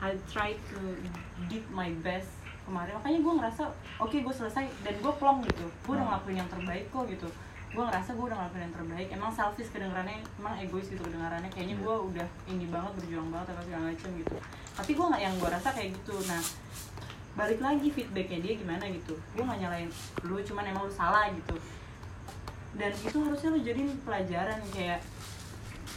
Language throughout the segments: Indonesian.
I try to did my best kemarin. Makanya gue ngerasa oke gue selesai dan gue plong gitu. Gue udah ngelakuin yang terbaik kok gitu. Gue ngerasa gue udah ngelakuin yang terbaik. Emang selfish kedengarannya emang egois gitu kedengarannya. Kayaknya gue udah ini banget berjuang banget atau segala macem gitu. Tapi gue nggak yang gue rasa kayak gitu. Nah balik lagi feedbacknya dia gimana gitu. Gue nggak nyalain lu cuman emang lu salah gitu. Dan itu harusnya lu jadiin pelajaran kayak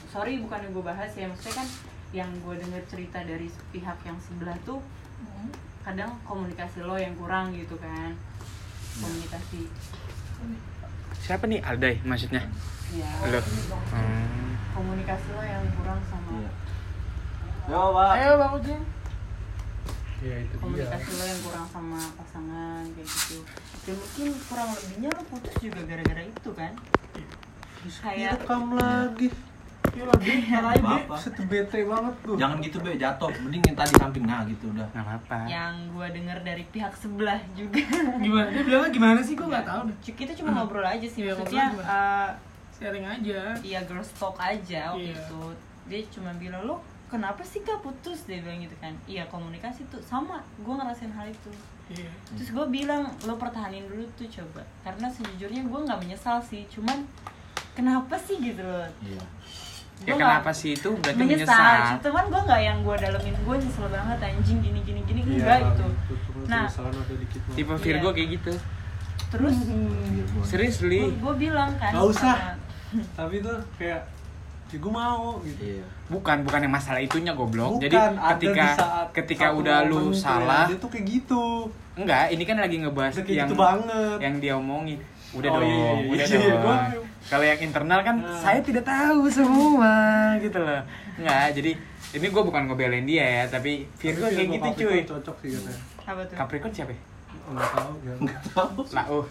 sorry bukan yang gue bahas ya maksudnya kan yang gue denger cerita dari pihak yang sebelah tuh Hmm. kadang komunikasi lo yang kurang gitu kan komunikasi Siapa nih Aldai maksudnya? ya Lo. Hmm. komunikasi lo yang kurang sama Iya. Yo, Pak. Ayo Bang Ujin. ya itu dia komunikasi lo yang kurang sama pasangan kayak gitu dan mungkin kurang lebihnya lo putus juga gara-gara itu kan kayak rekam lagi ya lagi caranya Apa-apa. dia setebete banget tuh Jangan gitu, Be, jatuh. Mending yang tadi samping nah gitu udah. Nggak apa-apa. yang gue denger dari pihak sebelah juga Gimana? Dia bilangnya gimana sih? Gue nggak tahu deh. kita cuma ngobrol aja sih Iya, maksudnya eh, Sharing aja. Iya girls talk aja waktu Iya. itu Dia cuma bilang lo kenapa sih gak putus Dia bilang gitu kan Iya komunikasi tuh sama gue ngerasain hal itu Iya. Terus gue bilang lo pertahanin dulu tuh coba Karena sejujurnya gue gak menyesal sih Cuman kenapa sih gitu loh Iya. Ya Gua kenapa nggak sih itu berarti menyesal, menyesal. Cuman gue gak yang gue dalemin Gue nyesel banget anjing gini gini gini Iya, Enggak gitu Nah. Tipe Virgo Iya. kayak gitu. Terus Serius li. gue bilang kan Nggak usah. tapi tuh kayak ya gue mau gitu Iya. Bukan, bukan yang masalah itunya goblok. Bukan, Jadi ketika ketika udah lu ya, salah, dia tuh kayak gitu enggak, ini kan lagi ngebahas yang gitu banget yang dia omongin. Udah Oh, dong, iya, iya, udah iya, dong. gua- Kalau yang internal kan Nah. saya tidak tahu semua gitu loh. Enggak, jadi ini gue bukan ngebelain dia ya, tapi Virgo Tapi kayak gitu Capricorn cuy. cocok sih katanya Apa tuh? Capricorn siapa? ya? nggak tahu ya Lah, uh,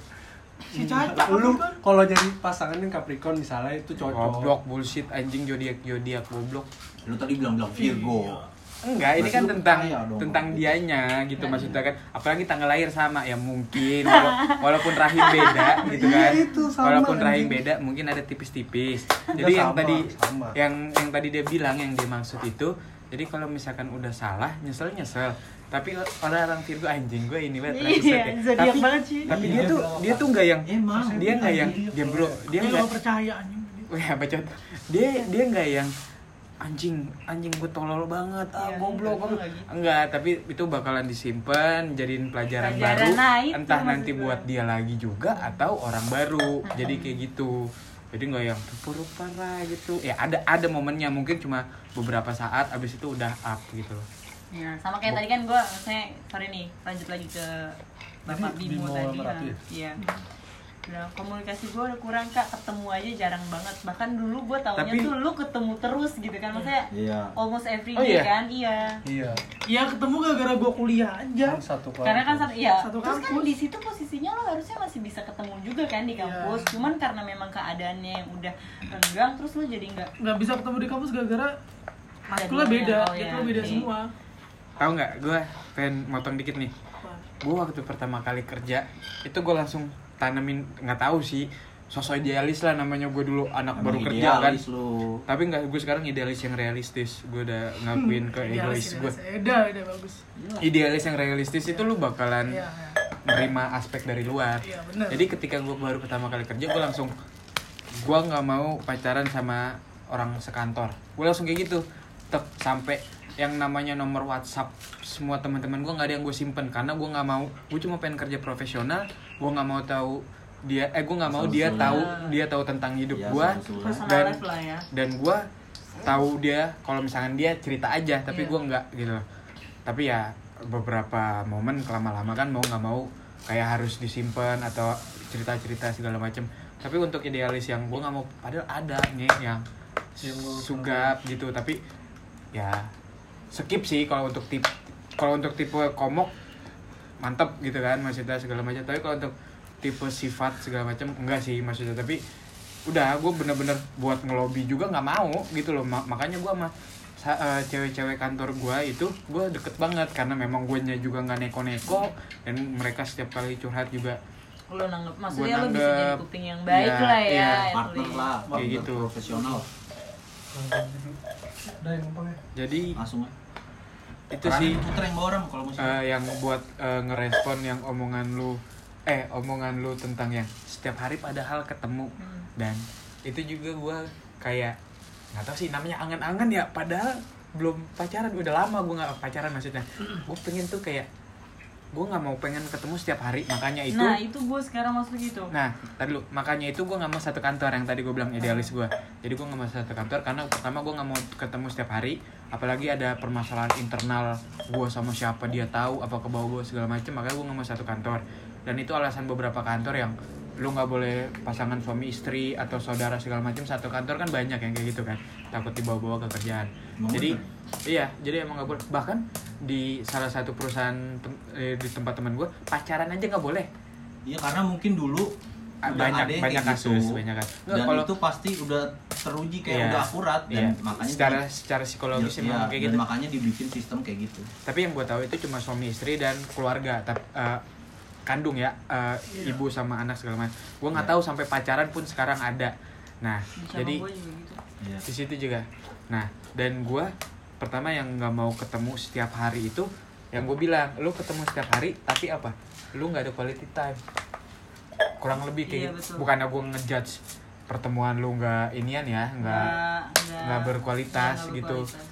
Si. Lah, lu kalau jadi pasangan yang Capricorn misalnya itu cocok goblok bullshit anjing zodiak zodiak goblok. Lu tadi bilang-bilang Virgo. Enggak, ini kan tentang tentang dianya gitu maksudnya kan. Apalagi tanggal lahir sama ya mungkin wala- walaupun rahim beda gitu kan. Iya, itu sama, walaupun rahim beda mungkin ada tipis-tipis. Jadi yang tadi sama. yang yang tadi dia bilang yang dia maksud itu jadi kalau misalkan udah salah nyesel nyesel tapi orang-orang Virgo anjing gue ini banget Iya, ya. tapi banget sih. tapi Iya, dia tuh dia tuh nggak yang Emang. dia nggak yang dia bro dia nggak percaya anjing. Wah, bacot. Dia dia nggak yang anjing anjing gue tolol banget ah Iya, goblok enggak, goblok enggak gitu. enggak tapi itu bakalan disimpan jadiin pelajaran, Pelajaran, baru nah, itu entah nanti gue. buat dia lagi juga atau orang baru jadi kayak gitu jadi nggak yang rupa lah gitu ya ada ada momennya mungkin cuma beberapa saat abis itu udah up gitu loh Ya, sama kayak tadi kan gue, saya sorry nih, lanjut lagi ke Bapak Bimo, Bimo tadi. Ya. ya? Iya. Nah, komunikasi gue udah kurang kak, ketemu aja jarang banget. Bahkan dulu gue taunya Tapi- tuh lu ketemu terus gitu kan, maksudnya Iya. almost every Oh, day iya? kan, iya. iya Iya ketemu gara-gara gua kuliah aja. kan satu kelas Karena kan satu, iya. Satu Terus kan kampus. di situ posisinya lo harusnya masih bisa ketemu juga kan di Iya. kampus. Cuman karena memang keadaannya yang udah renggang, terus lo jadi nggak Nggak bisa ketemu di kampus gara-gara Jadwalnya, beda, oh, iya. beda Iya. semua. tahu nggak gue pengen motong dikit nih gue waktu pertama kali kerja itu gue langsung tanemin nggak tahu sih. Sosok idealis lah namanya. Gue dulu anak Emang baru kerja kan. idealis lu. tapi nggak gue sekarang idealis yang realistis. Gue udah ngakuin ke egois gue Udah, udah bagus. idealis yang realistis itu lu bakalan Iya, iya. menerima aspek dari luar. Iya, bener. jadi ketika gue baru pertama kali kerja gue langsung gue nggak mau pacaran sama orang sekantor. Gue langsung kayak gitu. Tetap sampai yang namanya nomor WhatsApp semua teman-teman gue nggak ada yang gue simpen karena gue nggak mau gue cuma pengen kerja profesional gue nggak mau tahu dia eh gue nggak mau dia tahu dia tahu tentang hidup Iya, gue dan ya. dan gue tahu dia kalau misalkan dia cerita aja tapi Iya. gue nggak gitu. Tapi ya beberapa momen lama-lama kan mau nggak mau kayak harus disimpan atau cerita-cerita segala macem. Tapi untuk idealis yang gue nggak mau padahal ada nih yang sugap gitu tapi ya skip sih kalau untuk tip kalau untuk tipe komok mantep gitu kan maksudnya segala macam tapi kalau untuk tipe sifat segala macam enggak sih maksudnya tapi udah gue bener-bener buat ngelobi juga nggak mau gitu loh Ma- makanya gue sama sa- eh, cewek-cewek kantor gue itu gue deket banget karena memang gue juga nggak neko-neko dan mereka setiap kali curhat juga Lo nanggep, maksudnya Gua lo bisa jadi kuping yang baik Iya, lah ya. iya. at Partner lah, Kayak gitu. profesional. Udah yang gampang ya. Jadi Langsung aja. itu Karena sih puter yang bawa orang kalau musik eh, yang buat eh, ngerespon yang omongan lu eh omongan lu tentang yang setiap hari padahal ketemu. Dan itu juga gua kayak nggak tahu sih namanya angan-angan ya padahal belum pacaran udah lama gua nggak pacaran maksudnya. Gue pengen tuh kayak gue nggak mau pengen ketemu setiap hari makanya itu nah itu gue sekarang masuk gitu Nah, tadi lu, makanya itu gue nggak mau satu kantor yang tadi gue bilang idealis gue. Jadi gue nggak mau satu kantor karena pertama gue nggak mau ketemu setiap hari, apalagi ada permasalahan internal gue sama siapa dia tahu apa ke bawah gue segala macem, makanya gue nggak mau satu kantor. Dan itu alasan beberapa kantor yang lu nggak boleh pasangan suami istri atau saudara segala macam satu kantor kan banyak yang kayak gitu kan. Takut dibawa-bawa ke kerjaan. Emang jadi bener? iya jadi emang nggak boleh. Bahkan di salah satu perusahaan tem- eh, di tempat teman gue pacaran aja nggak boleh. Iya karena mungkin dulu Ah, banyak ada yang banyak kayak kasus gitu. banyak kasus. Nggak, dan kalau itu pasti udah teruji kayak Iya. udah akurat dan iya, makanya secara di- secara psikologis Iya, emang kayak dan gitu. makanya dibikin sistem kayak gitu. Tapi yang gue tahu itu cuma suami istri dan keluarga tapi kandung ya eh, ibu sama anak segala macam gue nggak Iya. tahu sampai pacaran pun sekarang ada nah Sama jadi gitu Iya. di situ juga nah dan gue pertama yang nggak mau ketemu setiap hari itu yang gue bilang lu ketemu setiap hari tapi apa lu nggak ada quality time kurang lebih kayak Iya, gitu. betul. bukannya gue ngejudge pertemuan lu nggak inian ya nggak nggak berkualitas gitu. berkualitas.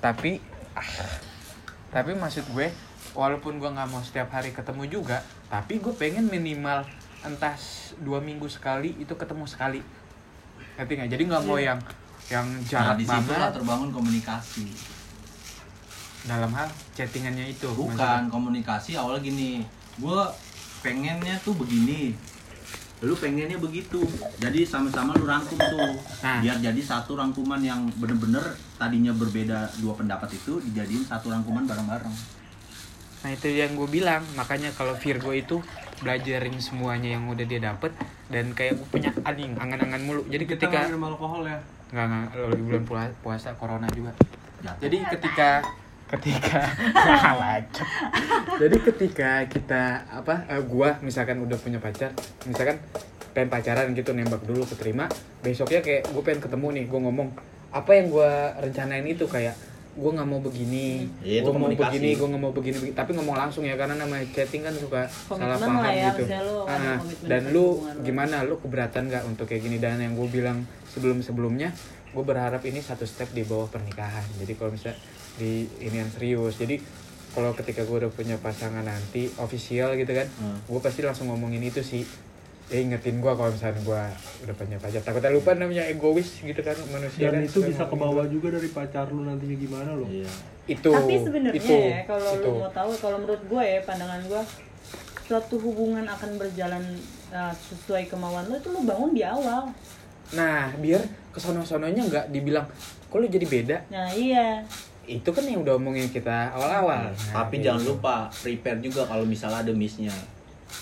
tapi ah, tapi maksud gue walaupun gue nggak mau setiap hari ketemu juga tapi gue pengen minimal entah dua minggu sekali itu ketemu sekali. Ngerti nggak? Jadi nggak mau yang yang nah jarak di situ lah banget terbangun komunikasi. Dalam hal chattingannya itu bukan maksudnya. komunikasi awalnya gini. Gue pengennya tuh begini. Lu pengennya begitu. Jadi sama-sama lu rangkum tuh. Nah. biar jadi satu rangkuman yang bener-bener tadinya berbeda dua pendapat itu dijadiin satu rangkuman bareng-bareng nah itu yang gue bilang. Makanya kalau Virgo itu belajarin semuanya yang udah dia dapet dan kayak gue punya anjing angan-angan mulu. Jadi Kita ketika nggak minum alkohol ya. nggak nggak lagi bulan puasa, puasa corona juga. Jatuh. jadi ketika ketika jadi ketika kita apa eh, gua misalkan udah punya pacar misalkan pengen pacaran gitu nembak dulu keterima besoknya kayak gue pengen ketemu nih gue ngomong apa yang gua rencanain itu? Kayak gue nggak mau begini itu gue mau begini gue nggak mau begini, begini. tapi ngomong langsung ya karena namanya chatting kan suka salah Komitmen paham lah ya, gitu ada Ah, dan lu. gimana lu keberatan nggak untuk kayak gini dan yang gue bilang sebelum sebelumnya gue berharap ini satu step di bawah pernikahan jadi kalau misalnya di ini yang serius jadi kalau ketika gue udah punya pasangan nanti official gitu kan Hmm. gue pasti langsung ngomongin itu sih ya ingetin gue kalau misalnya gue udah punya pacar takutnya lupa namanya egois gitu kan manusia Dan kan itu bisa ke ngomongin bawah juga dari pacar lu nantinya gimana loh. Iya. itu tapi sebenarnya ya kalau lu mau tahu kalau menurut gue ya pandangan gue suatu hubungan akan berjalan uh, sesuai kemauan lo itu lu bangun di awal nah biar kesono-sononya nggak dibilang kok lu jadi beda nah iya itu kan yang udah omongin kita awal-awal Nah, Tapi jangan gitu. lupa prepare juga kalau misalnya ada missnya.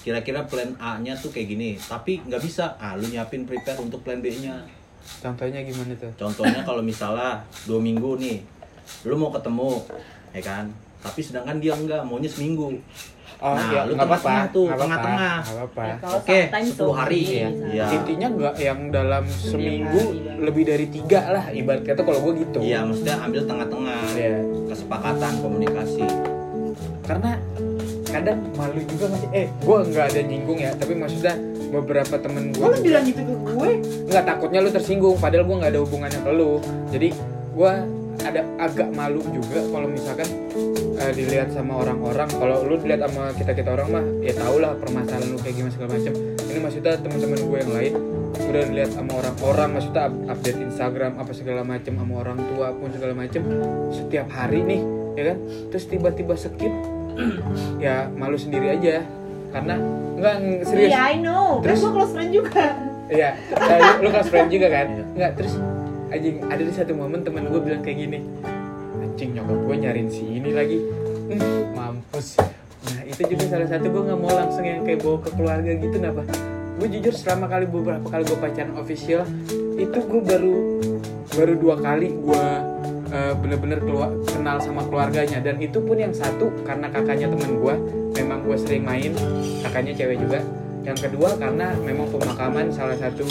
Kira-kira plan A-nya tuh kayak gini, tapi nggak bisa. Ah, lu nyiapin prepare untuk plan B-nya. contohnya gimana tuh Contohnya kalau misalnya dua minggu nih, lu mau ketemu, ya kan? Tapi sedangkan dia enggak, maunya seminggu. Oh, Nah, ya, lu tengah-tengah tuh, tengah-tengah. Ya, Oke, sometimes 10 tuh, hari. iya. Iya. Intinya nggak yang dalam seminggu hari. lebih dari tiga lah ibarat kata kalau gue gitu. Iya, maksudnya ambil tengah-tengah. Iya. Kesepakatan komunikasi. Karena kadang malu juga masih eh gue nggak ada nyinggung ya tapi maksudnya beberapa temen gue lu bilang gitu ke gue? nggak takutnya lu tersinggung padahal gue nggak ada hubungannya ke lu. Jadi gue ada agak malu juga kalau misalkan eh, dilihat sama orang-orang. Kalau lu dilihat sama kita kita orang mah ya tau lah permasalahan lu kayak gimana segala macam ini maksudnya teman-teman gue yang lain udah dilihat sama orang-orang maksudnya up- update Instagram apa segala macam sama orang tua pun segala macam setiap hari nih ya kan? Terus tiba-tiba skip ya malu sendiri aja karena nggak serius Iya, I know. Kan Terus- gue close friend juga. Iya, eh, lu, lu close friend juga kan? Enggak, terus anjing ada di satu momen teman gue bilang kayak gini. Anjing nyokap gue nyariin si ini lagi. Mampus. Nah, itu juga salah satu gue nggak mau langsung yang kayak bawa ke keluarga gitu kenapa? Gue jujur selama kali beberapa kali gue pacaran official itu gue baru baru dua kali gue eh, bener-bener keluar kenal sama keluarganya. Dan itu pun yang satu karena kakaknya temen gue memang gue sering main kakaknya cewek juga. Yang kedua karena memang pemakaman salah satu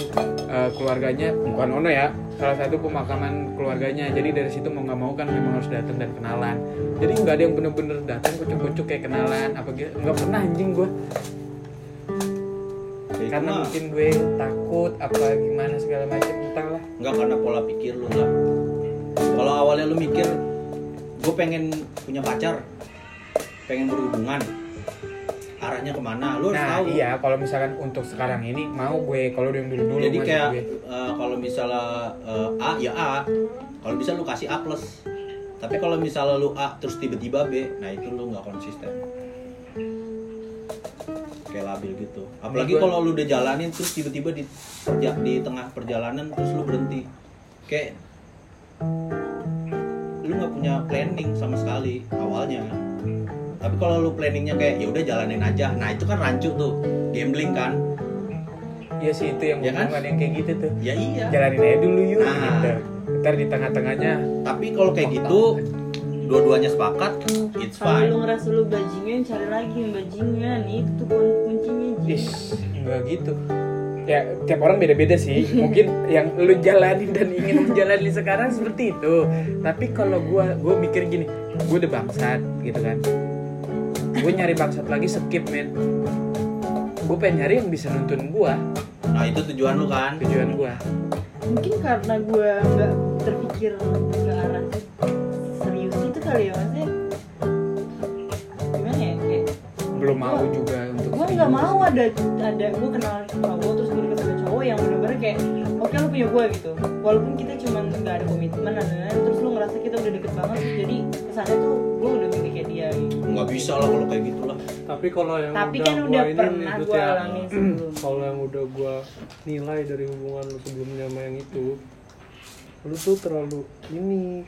eh, keluarganya bukan Ono ya salah satu pemakaman keluarganya. Jadi dari situ mau nggak mau kan memang harus datang dan kenalan. Jadi nggak ada yang bener-bener datang kucuk-kucuk kayak kenalan apa gitu. Nggak pernah anjing gue Ya, karena mah mungkin gue takut apa gimana segala macam entahlah. Nggak karena pola pikir lu lah kalau awalnya lu mikir gue pengen punya pacar pengen berhubungan arahnya ke mana? Lu harus nah tahu. iya kalau misalkan untuk sekarang ini mau gue kalau yang dulu dulu jadi kayak gue. eh, kalau misalnya eh, A ya A. Kalau bisa lu kasih A plus. Tapi kalau misalnya lu A terus tiba-tiba B nah itu lu nggak konsisten. Kayak labil gitu. Apalagi kalau lu udah jalanin terus tiba-tiba di di tengah perjalanan terus lu berhenti. Kayak lu nggak punya planning sama sekali awalnya. Tapi kalau lu planningnya kayak ya udah jalanin aja. Nah itu kan rancu tuh gambling kan. Iya sih itu yang Ya kan? yang kayak gitu tuh. Ya iya. Jalanin aja dulu yuk Nah. gitu. Ntar di tengah-tengahnya. Tapi kalau kayak gitu dua-duanya sepakat it's kalau fine. lu ngerasa lu bajingan cari lagi yang bajingan. Itu kun- kuncinya. Ish, enggak gitu. Ya, tiap orang beda-beda sih. Mungkin yang lu jalanin dan ingin menjalani sekarang seperti itu. Tapi kalau gua gua mikir gini, gua udah bangsat gitu kan. Gue nyari bangsat lagi skip, men. Gue pengen nyari yang bisa nuntun gua, nah itu tujuan lu kan tujuan gua. mungkin karena gue nggak terpikir ke arah serius itu kali ya maksudnya gimana ya kayak Belum mau juga gue nggak mau ada ada gue kenal cowok terus gue deket sama cowok yang bener-bener kayak oke lu punya gue gitu. Walaupun kita cuman nggak ada komitmen dan lain-lain terus lu ngerasa kita udah deket banget jadi kesannya tuh gue udah miliknya dia gitu. Nggak bisa lah kalau kayak gitu lah Tapi kalau yang tapi udah kan gua udah ini pernah gue ya, alamin sebelum. Kalau yang udah gua nilai dari hubungan lu sebelumnya sama yang itu lu tuh terlalu ini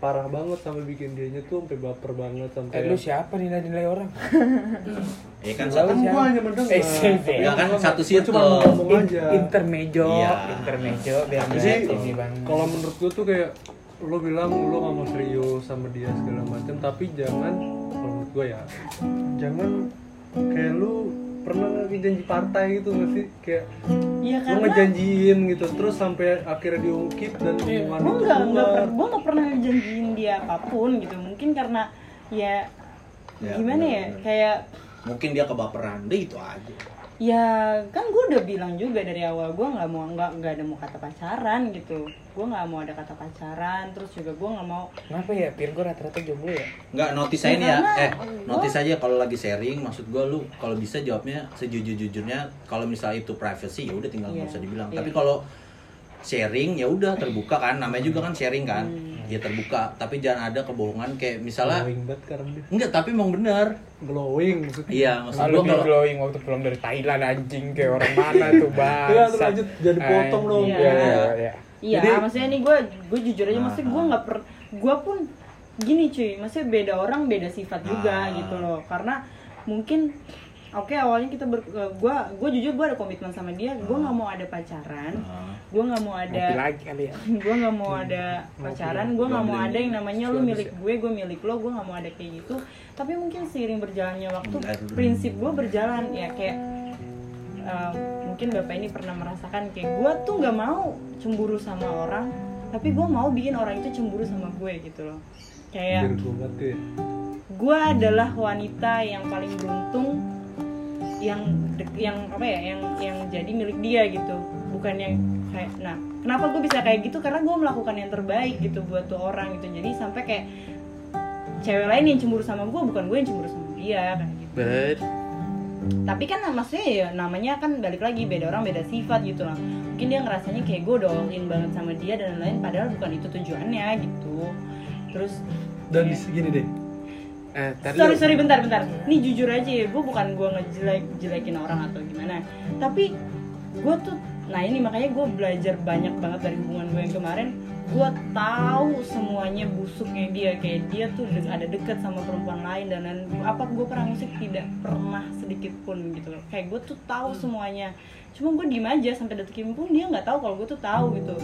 parah banget sampai bikin dianya tuh sampai baper banget sampai Eh, lu siapa nilai-nilai orang? ya kan satu siapa? gua hanya mendengar. Eh, sih, ya kan satu Gua cuma ngomong aja intermejo, Iya. intermejo biar Jadi nggak ini bang. kalau menurut gue tuh kayak lo bilang lo gak mau serius sama dia segala macam tapi jangan kalau menurut gue ya jangan kayak lu pernah nggak janji partai gitu nggak sih? Kayak iya lo karena ngejanjiin gitu. Terus sampai akhirnya diungkip dan hubungan gue nggak nggak per- gue nggak pernah janjiin dia apa pun gitu. Mungkin karena ya, Ya, gimana ya? benar-benar. kayak mungkin dia kebaperan. Deh itu aja ya kan gue udah bilang juga dari awal gue nggak mau nggak nggak ada mau kata pacaran gitu gue nggak mau ada kata pacaran terus juga gue nggak mau Kenapa ya? Pir gue rata-rata jomblo ya? nggak notice aja Ya, nih ya eh gua- notice aja kalau lagi sharing maksud gue lu kalau bisa jawabnya sejujur-jujurnya kalau misalnya itu privacy ya udah tinggal nggak Iya, usah dibilang iya. tapi kalau sharing ya udah terbuka kan namanya juga kan sharing kan Hmm. ya terbuka tapi jangan ada kebohongan kayak misalnya glowing banget sekarang dia enggak tapi emang bener glowing maksudnya iya maksud gue kalau glowing waktu pulang dari Thailand anjing kayak orang mana tuh bang? Iya, terus lanjut, jadi potong dong. Iya, iya, Iya. iya. iya Jadi- maksudnya nih gue gue jujur aja maksudnya gue nggak per gue pun gini cuy maksudnya beda orang beda sifat juga Ah. gitu loh karena mungkin Oke awalnya kita ber, gue gue jujur gue ada komitmen sama dia gue nggak mau ada pacaran Ah. gue nggak mau ada ya. gue nggak mau ada pacaran gue nggak mau ada yang namanya lu Habis milik ya. gue gue milik lo gue nggak mau ada kayak gitu. Tapi mungkin seiring berjalannya waktu prinsip gue berjalan ya kayak um, mungkin bapak ini pernah merasakan kayak gue tuh nggak mau cemburu sama orang tapi gue mau bikin orang itu cemburu sama gue gitu loh. Kayak ya. gue adalah wanita yang paling beruntung yang yang apa ya yang yang jadi milik dia gitu. Bukan yang kayak nah kenapa gue bisa kayak gitu? Karena gue melakukan yang terbaik gitu buat tuh orang gitu. Jadi sampai kayak cewek lain yang cemburu sama gue bukan gue yang cemburu sama dia kayak gitu. Bet. tapi kan maksudnya ya namanya kan balik lagi beda orang beda sifat gitu lah. Mungkin dia ngerasanya kayak gue udah all in banget sama dia dan lain-lain padahal bukan itu tujuannya gitu. Terus dan ya. di gini deh Eh, sorry sorry bentar bentar. Ini jujur aja ya gue bukan gue ngejelek jelekin orang atau gimana. Tapi gue tuh nah ini makanya gue belajar banyak banget dari hubungan gue yang kemarin. Gue tahu semuanya busuknya dia. Kayak dia tuh de- ada deket sama perempuan lain dan lain apa gue pernah musik tidak pernah sedikit pun gitu. Loh kayak gue tuh tahu semuanya. Cuma gue diem aja sampai detik ini pun dia nggak tahu kalau gue tuh tahu gitu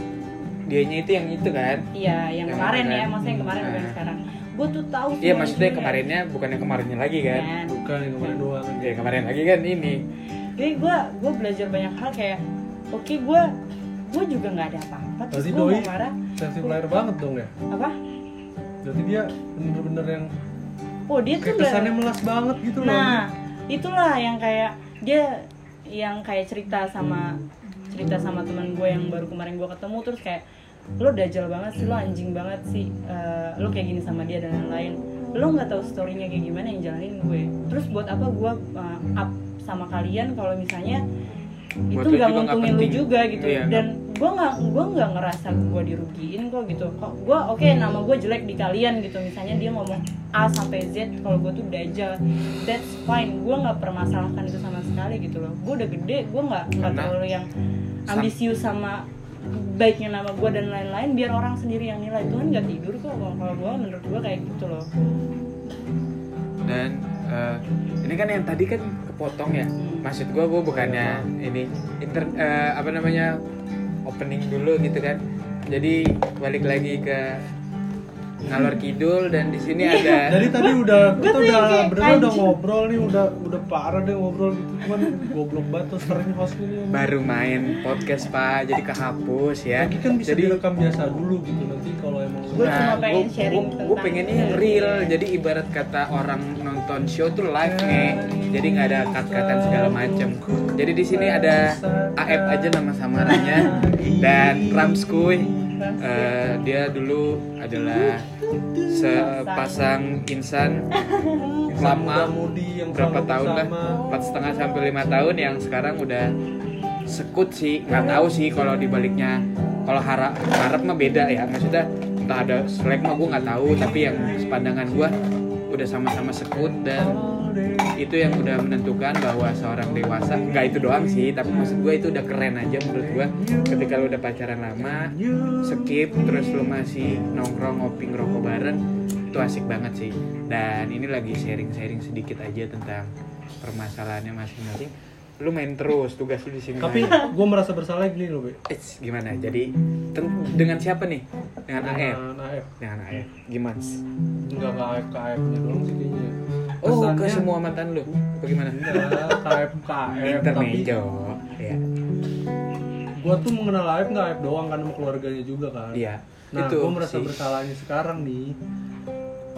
Dianya itu yang itu kan? iya yang Yang kemarin ya kemarin. maksudnya yang kemarin bukan Nah. sekarang gue tuh tahu Iya maksudnya kemarinnya bukan yang kemarinnya lagi kan? Kan? bukan yang kemarin doang Ya kemarin lagi kan ini. jadi gue gue belajar banyak hal kayak oke gue gue juga nggak ada apa-apa terus gue mau doi- marah sensitif lahir banget dong ya apa berarti dia bener-bener yang oh dia tuh kesannya melas banget gitu loh Nah, itulah yang kayak dia yang kayak cerita sama cerita sama teman gue yang baru kemarin gue ketemu terus kayak lo dajal banget sih lo anjing banget sih eh, lo kayak gini sama dia dan lain-lain. Lo nggak tahu storynya kayak gimana yang jalanin gue. Terus buat apa gue eh, up sama kalian kalau misalnya Buat itu nggak nguntungin lu juga gitu. Iya, dan gue nggak gue nggak ngerasa gue dirugiin kok gitu. Kok gue oke nama gue jelek di kalian gitu. Misalnya dia ngomong A sampai Z kalau gue tuh dajal. That's fine. Gue nggak permasalahkan itu sama sekali gitu loh. Gue udah gede gue nggak nggak terlalu yang ambisius sama baiknya nama gue dan lain-lain biar orang sendiri yang nilai. Tuhan nggak tidur kok kalau gue menurut gue kayak gitu loh. Dan eh, ini kan yang tadi kan kepotong ya. Maksud gue gue bukannya ini inter eh, apa namanya opening dulu gitu kan. Jadi balik lagi ke ngalor kidul dan di sini ada Jadi tadi udah kita udah bener udah ngobrol nih udah udah parah deh ngobrol gitu. Cuman goblok banget tuh sering hostnya baru main podcast pak. Jadi kehapus ya. Lagi kan bisa jadi direkam biasa dulu gitu nanti kalau emang Gua cuma Nah, pengen gua- sharing gua- tentang gua pengennya yang ini. real. Jadi ibarat kata orang nonton show tuh live nih. Jadi nggak ada cut-cutan segala macem. jadi di sini ada AF aja nama samarannya. Dan Ramskuy Eh, dia dulu adalah sepasang insan lama mudi yang berapa tahun lah? empat setengah sampai lima tahun yang sekarang udah sekut sih. Nggak tahu sih kalau dibaliknya kalau harap harap mah beda ya. Maksudnya entah ada selek mah gue nggak tahu tapi yang sepandangan gue udah sama-sama sekut dan itu yang udah menentukan bahwa seorang dewasa nggak itu doang sih tapi maksud gue itu udah keren aja menurut gue ketika lu udah pacaran lama skip terus lu masih nongkrong ngopi ngerokok bareng itu asik banget sih. Dan ini lagi sharing-sharing sedikit aja tentang permasalahannya masing-masing. Lu main terus tugas lu di sini. Tapi gue merasa bersalah gini loh, Be. Eits, gimana? Jadi dengan siapa nih? Dengan AF Dengan AF. AF gimana? Enggak ke AF ke AF-nya doang sih kayaknya. Oh ke semua mantan lu? Bagaimana Enggak, KF ke AF tapi ya gue tuh mengenal AF nggak AF doang kan sama keluarganya juga kan. iya Nah, itu gue merasa sih. bersalahnya sekarang nih.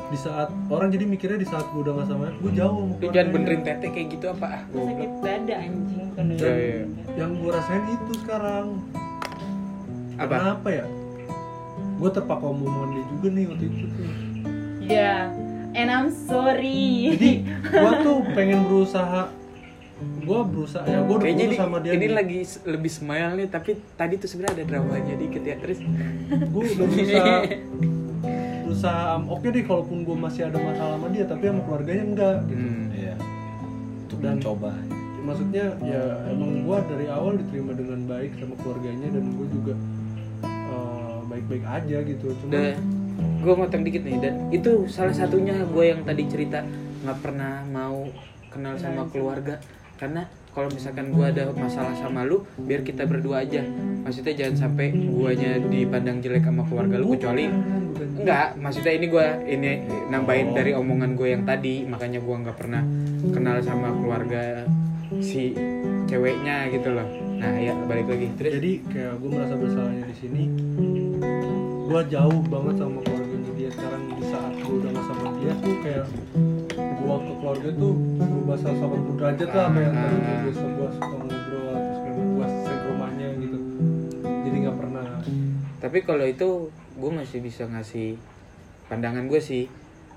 Di saat orang jadi mikirnya di saat gue udah gak sama gue jauh sama lu jangan benerin tete kayak gitu apa? Ah Gue sakit dada anjing kan Iya, iya. yang gue rasain itu sekarang. Apa? kenapa ya? Gue terpaku omongan dia juga nih waktu itu tuh. Ya and I'm sorry jadi gue tuh pengen berusaha gue berusaha ya gue udah putus sama dia ini nih. lagi lebih smile nih, tapi tadi tuh sebenarnya ada dramanya dikit ya terus. gue udah berusaha berusaha oke deh kalaupun gue masih ada masalah sama dia tapi sama keluarganya enggak gitu Hmm. Iya. Untuk Dan- mencoba. maksudnya ya emang gue dari awal diterima dengan baik sama keluarganya dan gue juga eh, baik-baik aja gitu cuma gue motong dikit nih dan itu salah satunya gue yang tadi cerita nggak pernah mau kenal sama keluarga karena kalau misalkan gue ada masalah sama lu biar kita berdua aja maksudnya jangan sampai guanya dipandang jelek sama keluarga lu kecuali Enggak, maksudnya ini gue ini nambahin dari omongan gue yang tadi, makanya gue nggak pernah kenal sama keluarga si ceweknya gitu loh. Nah ya balik lagi terus. jadi kayak gue merasa bersalahnya di sini gue jauh banget sama keluarganya dia sekarang di saat gue udah gak sama dia tuh kayak gue ke keluarga tuh berubah 180 derajat lah apa yang tadi Ah. biasa gue suka ngobrol terus kayak gue sering rumahnya gitu jadi nggak pernah Tapi kalau itu gue masih bisa ngasih pandangan gue sih.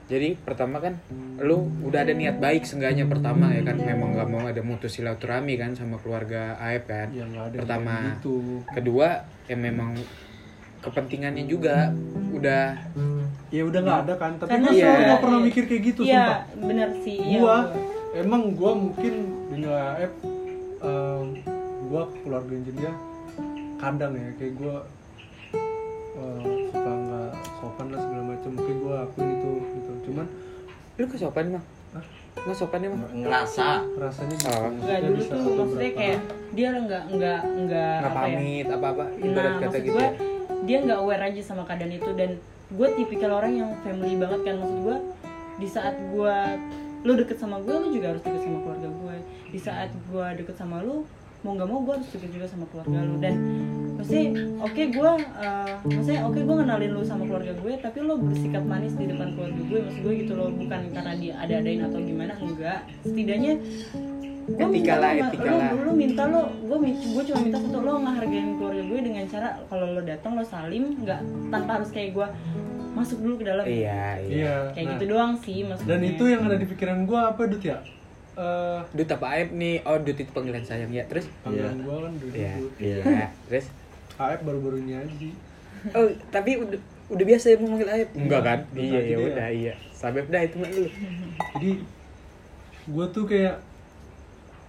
Jadi pertama kan lu udah ada niat baik seenggaknya pertama ya kan memang nggak mau ada mutus silaturahmi kan sama keluarga Aep kan. ya Pertama. kayak gitu Kedua ya memang kepentingannya juga udah ya udah nggak ada kan tapi Karena gue Iya. nggak pernah mikir kayak gitu Iya, sumpah bener sih. iya, gua gua. emang gua mungkin dengan AF em, gua ke keluarga dia kadang ya kayak gua eh, suka nggak sopan lah segala macam mungkin gua akuin itu gitu cuman lu kesopan mah? Nggak sopan emang? Ngerasa. rasanya gitu Oh. Enggak Maksudnya dulu bisa tuh maksudnya beberapa- kayak dia nggak nggak nggak nggak apa ya? pamit apa-apa ibarat Nah, kata maksud gitu gue ya. Dia nggak aware aja sama keadaan itu. Dan gue tipikal orang yang family banget kan. Maksud gue di saat gue lu deket sama gue lu juga harus deket sama keluarga gue di saat gue deket sama lu mau nggak mau gue harus deket juga sama keluarga lu. Dan maksudnya oke gue uh, maksudnya oke gue kenalin lu sama keluarga gue tapi lo bersikap manis di depan keluarga gue. Maksud gue gitu loh bukan karena dia ada adain atau gimana enggak. Setidaknya gue Etika minta lah, lo, etika lo, lah. lo minta lo gue gue cuma minta satu lo ngehargain keluarga gue dengan cara kalau lo datang lo salim nggak tanpa harus kayak gue masuk dulu ke dalam. Iya iya. Iya kayak nah, gitu doang sih maksudnya. Dan itu yang ada di pikiran gue apa Dut ya? Eh, Dut apa Aib nih? Oh Dut itu panggilan sayang. Ya terus? Panggilan gue kan Dut iya Dut. iya. Terus? Aep baru-baru ini aja. Oh tapi udah udah biasa ya memanggil Aib? Enggak kan? Udah iya ya udah iya. Sabep dah itu mah dulu jadi gue tuh kayak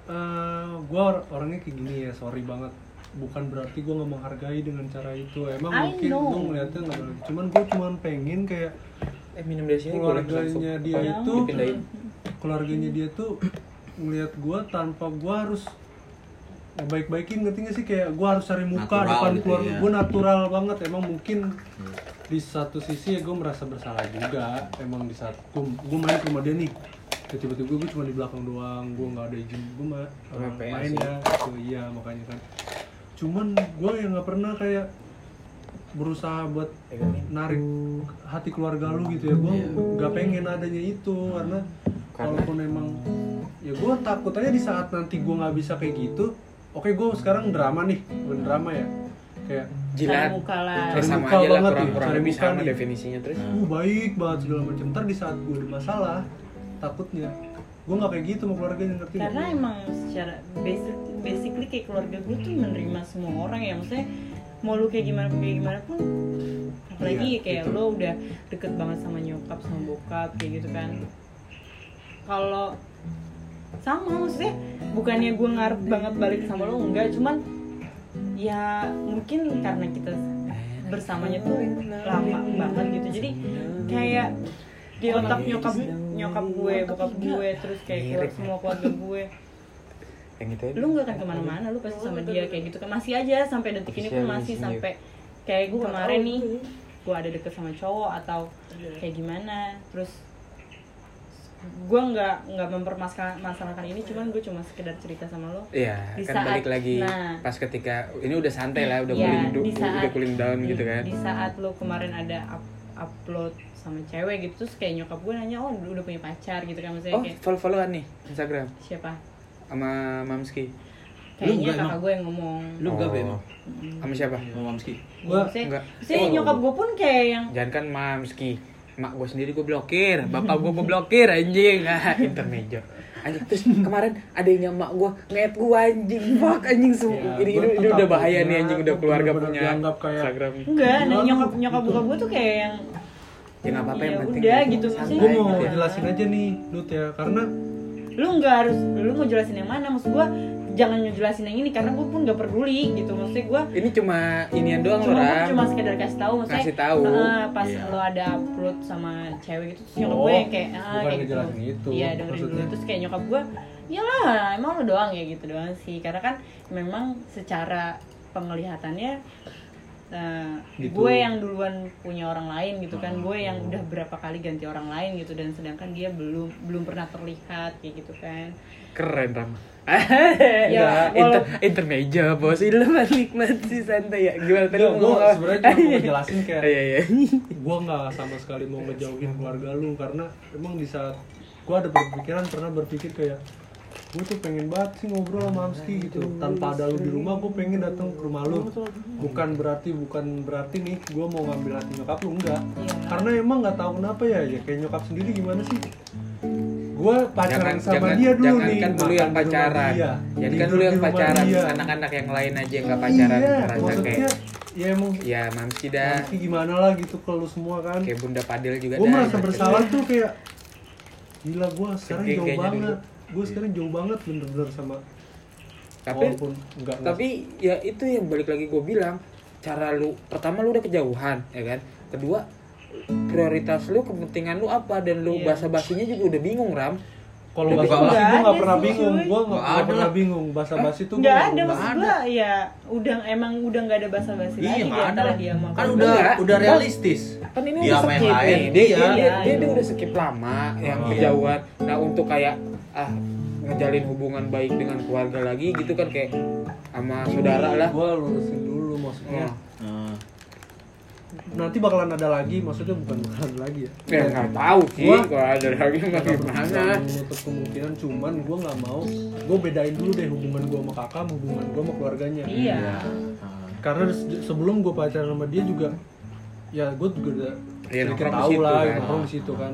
eh gue or- orangnya kayak gini ya sorry banget. Bukan berarti gue nggak menghargai dengan cara itu. Emang I mungkin gue ngeliatnya nggak bener. cuman gue cuman pengen kayak eh minum dari sini boleh keluarganya dia Oh, itu dipindahin. keluarganya dia tuh ngeliat gue tanpa gue harus baik-baikin ngerti gak sih? Kayak gue harus cari muka Natural depan gitu keluarga ya. gue natural banget. Emang mungkin di satu sisi ya gue merasa bersalah juga. Emang di saat gue gue main ke rumah dia nih. ya tiba-tiba gue cuma di belakang doang gue nggak ada izin gue ma Sama PA main ya itu iya makanya kan. Cuman gue yang nggak pernah kayak berusaha buat narik hati keluarga lu gitu ya. Gue Iya. nggak pengen adanya itu karena Karena? walaupun emang ya gue takut aja di saat nanti gue nggak bisa kayak gitu oke gue sekarang drama nih bukan drama ya. Kayak jilat. Cari muka lah. Cari sama muka aja lah banget kurang kurang cari lebih muka sama nih. definisinya terus? Uh baik banget segala macam. Ntar di saat gue ada masalah takutnya. Gue nggak kayak gitu sama keluarganya ngerti nggak? karena emang secara basic basically kayak keluarga gue tuh menerima semua orang ya. Maksudnya mau lu kayak gimana kayak gimana pun apalagi Iya, kayak gitu. lo udah deket banget sama nyokap sama bokap kayak gitu kan. Kalau sama maksudnya bukannya gue ngarep banget balik sama lo enggak. Cuman ya mungkin karena kita bersamanya tuh lama banget gitu. Jadi kayak di otak nyokap nyokap gue bokap gue terus kayak keluar, Mirip. semua keluarga gue. Yang itu ya? Lu nggak akan ke mana-mana lu pasti sama dia kayak gitu kan. Masih aja sampai detik ini pun masih sampai kayak gue kemarin nih gue ada deket sama cowok atau kayak gimana. Terus gue nggak nggak mempermasalahkan ini cuman gue cuma sekedar cerita sama lo. Iya, Di kan saat- balik lagi nah. pas ketika ini udah santai lah, udah Ya, cooling, saat- udah cooling down di- gitu kan. di saat lo kemarin ada up- upload sama cewek gitu terus kayak nyokap gue nanya oh lu udah punya pacar gitu kan maksudnya Oh, kayak follow followan nih Instagram siapa sama Mamski. kayaknya enggak kakak emang? gue yang ngomong Lu enggak Oh. emang? Sama siapa? Sama Mamski. Gua- Maksudnya- enggak. maksudnya Oh. nyokap gue pun kayak yang Jangan kan Mamski. Mak gue sendiri gue blokir, bapak gue gue blokir anjing. Ah, intermejo. Anjing terus kemarin adanya mak gue nget gue anjing, fuck anjing semua. Ya, ini, ini, ini udah bahaya nih anjing udah keluarga punya Instagram. enggak nah, nyokap nyokap bokap gue tuh kayak yang Ya nggak apa-apa yang Ya penting. udah, gitu, santai maksudnya- gue mau gitu ya. jelasin aja nih Dut ya karena lu nggak harus lu mau jelasin yang mana maksud gue jangan ngejelasin yang ini karena gue pun nggak peduli gitu maksudnya gue Ini cuma inian doang loh, cuma gua Ram. cuma sekedar kasih tahu maksudnya Kasih tahu. "Ah, pas Iya. lo ada upload sama cewek gitu terus nyokap Oh, gue yang kayak ah, kayak gitu itu, iya dengerin dulu maksudnya. terus kayak nyokap gue iyalah emang lo doang ya gitu doang sih karena kan memang secara penglihatannya eh, Gitu. gue yang duluan punya orang lain gitu kan. Gue yang udah berapa kali ganti orang lain gitu. Dan sedangkan dia belum belum pernah terlihat kayak gitu kan. Keren Ram. Ya, inter, walau- intermeja bos. Nikmat sih santai ya. Gimana tadi apa? sebenarnya cuma mau ngejelasin kayak- iya iya. gue nggak sama sekali mau ngejauhin keluarga lu karena emang di saat gue ada berpikiran pernah berpikir kayak gue tuh pengen banget sih ngobrol sama Amski gitu. tanpa ada lu di rumah gue pengen datang ke rumah lu. Bukan berarti bukan berarti nih gue mau ngambil hati nyokap lu enggak. Iya. karena emang nggak tahu kenapa ya ya kayak nyokap sendiri gimana sih? Gue pacaran jangan sama jangan dia dulu jangan nih kan dulu yang pacaran. dia, jangan kan dulu yang pacaran anak-anak yang lain aja yang nggak pacaran iya, ngerasa maksudnya kayak ya emang ya mamski dah. Amski gimana lah gitu ke lu semua kan. Kayak bunda padel juga gue dah, merasa bersalah tuh kayak gila gue sekarang jauh kayaknya banget. dulu. Gue sekarang jauh banget bener-bener sama tapi walaupun enggak tapi ya itu yang balik lagi gue bilang cara lu pertama lu udah kejauhan ya kan kedua prioritas lu kepentingan lu apa dan lu Iya. bahasa basinya juga udah bingung ram kalau bahasa bingung. basi gue Nggak pernah sih, bingung gue nggak pernah bingung bahasa basi tuh nggak ada maksud gue ya udah emang udah nggak ada basa basi Iya, lagi di nggak ada antara dia sama Kan udah Enggak. udah realistis. kan ini Dia udah sama yang skip lain, nih dia, iya. dia, dia, Iya, dia, iya. udah skip lama yang Oh. kejauhan nah untuk kayak ah ngejalin hubungan baik dengan keluarga lagi gitu kan kayak sama saudara lah. Gue lurusin dulu maksudnya. Nah, nanti bakalan ada lagi maksudnya bukan bakalan lagi ya? Ya nggak tahu sih Gua- kalau ada lagi Nggak gimana. menutup kemungkinan cuman gue nggak mau. Gue bedain dulu deh hubungan gue sama kakak hubungan gue sama keluarganya. Iya. Nah, karena se- sebelum gue pacaran sama dia juga ya gue juga udah Iya, sedikit tahu situ lah kan. nongkrong di situ kan.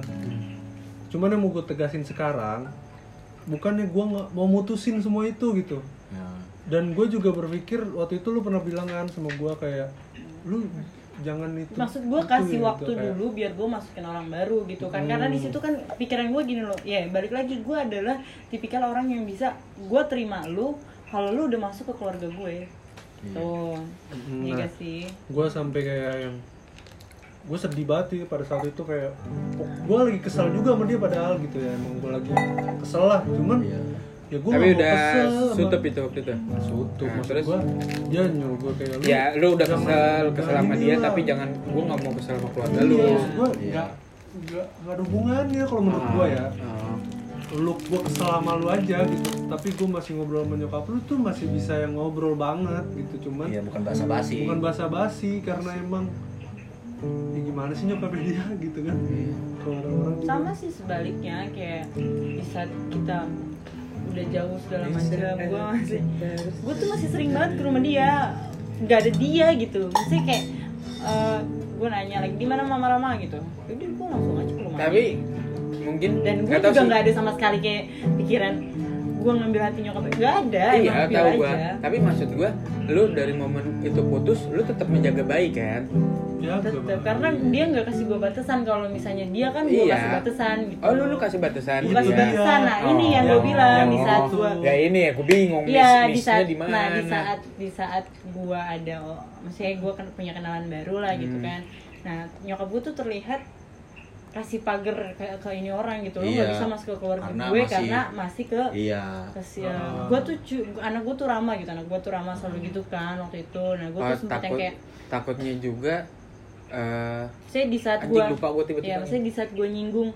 Cuman yang mau gue tegasin sekarang bukannya gue nggak mau mutusin semua itu gitu. Ya. dan gue juga berpikir waktu itu lu pernah bilang kan sama gue kayak lu jangan itu maksud gue kasih ya, waktu gitu, kayak- dulu biar gue masukin orang baru gitu kan. Karena di situ kan pikiran gue gini loh. Ya balik lagi gue adalah tipikal orang yang bisa gue terima lu kalau lu udah masuk ke keluarga gue. Tuh. Hmm, iya nah. gak sih? gue sampai kayak yang gue sedih banget sih pada saat itu kayak gue lagi kesel juga sama dia padahal gitu ya emang gue lagi kesel lah cuman Iya. ya gue tapi udah kesel sama- tutup itu waktu itu Nah, maksud terus? gue dia nyuruh gue kayak lu ya lu udah kesel kesel sama dia lah. tapi jangan gua nggak mau kesel sama keluarga lu iya, gue Iya. nggak nggak ada hubungannya kalau menurut gue ya Oh. lu gue kesel sama lu aja gitu tapi gue masih ngobrol sama nyokap lu tuh masih bisa yang ngobrol banget gitu cuman Iya, bukan bahasa basi. bukan basa basi karena emang ya gimana sih nyokapnya dia gitu kan? Kalau orang-orang sama sih sebaliknya kayak di saat kita udah jauh segala macam gue masih gue tuh masih sering banget ke rumah dia. Nggak ada dia gitu. Maksudnya kayak gue nanya lagi di mana mama Rama? gitu. Jadi gue langsung aja ke rumah. Tapi mungkin dan gue juga nggak ada sama sekali kayak pikiran gue ngambil hati nyokapnya. Nggak ada iya tahu aja. tapi maksud gua lu dari momen itu putus lu tetap menjaga baik kan ya tetep gua- karena dia nggak kasih gue batasan kalau misalnya dia kan gue Iya. kasih batasan gitu oh lu lu kasih batasan Itu kasih dia. batasan nah ini yang Oh. gue bilang di Oh. saat gue ya ini ya gua bingung Iya miss- di saat di mana nah di saat di saat gua ada oh, maksudnya gua kan punya kenalan baru lah gitu Hmm. kan nah nyokap gua tuh terlihat kasih pagar ke, ke ini orang gitu lo Iya. nggak bisa masuk ke keluarga Karena gue masih- karena masih ke Iya. kasih Ah. gue tuh anak gue tuh ramah gitu anak gue tuh ramah selalu gitu kan waktu itu nah gue Oh, tuh sempet yang takut kayak takutnya juga eh saya di saat gue lupa gua tiba-tiba ya maksudnya di saat gue nyinggung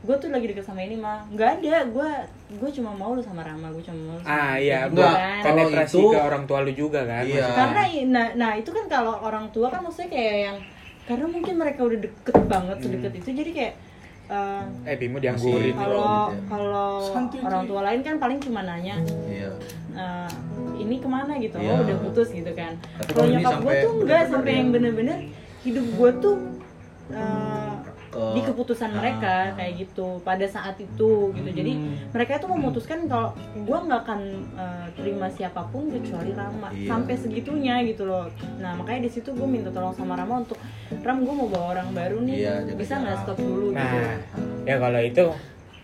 gue tuh lagi deket sama ini mah nggak ada gue gue cuma mau lu sama Rama gue cuma mau lu sama ah iya gitu gua kan. Kalau penetrasi itu- ke orang tua lu juga kan Iya. maksudnya. karena nah, nah itu kan kalau orang tua kan maksudnya kayak yang karena mungkin mereka udah deket banget sedekat itu jadi kayak eh, eh Bimo dianggurin Masih- kalau gitu ya. kalau orang tua lain kan paling cuma nanya Iya. eh, ini ke mana gitu Iya. oh udah putus gitu kan kalau nyokap gue tuh enggak sampai yang- bener-bener hidup gue tuh eh, Ke- di keputusan Ah, mereka ah. kayak gitu pada saat itu gitu jadi Hmm. mereka tuh memutuskan kalau gue nggak akan eh, terima siapa pun kecuali Rama Iya. sampai segitunya gitu loh nah makanya di situ gue minta tolong sama Rama untuk Ram gue mau bawa orang baru nih Iya, bisa nggak stop dulu gitu nah ya kalau itu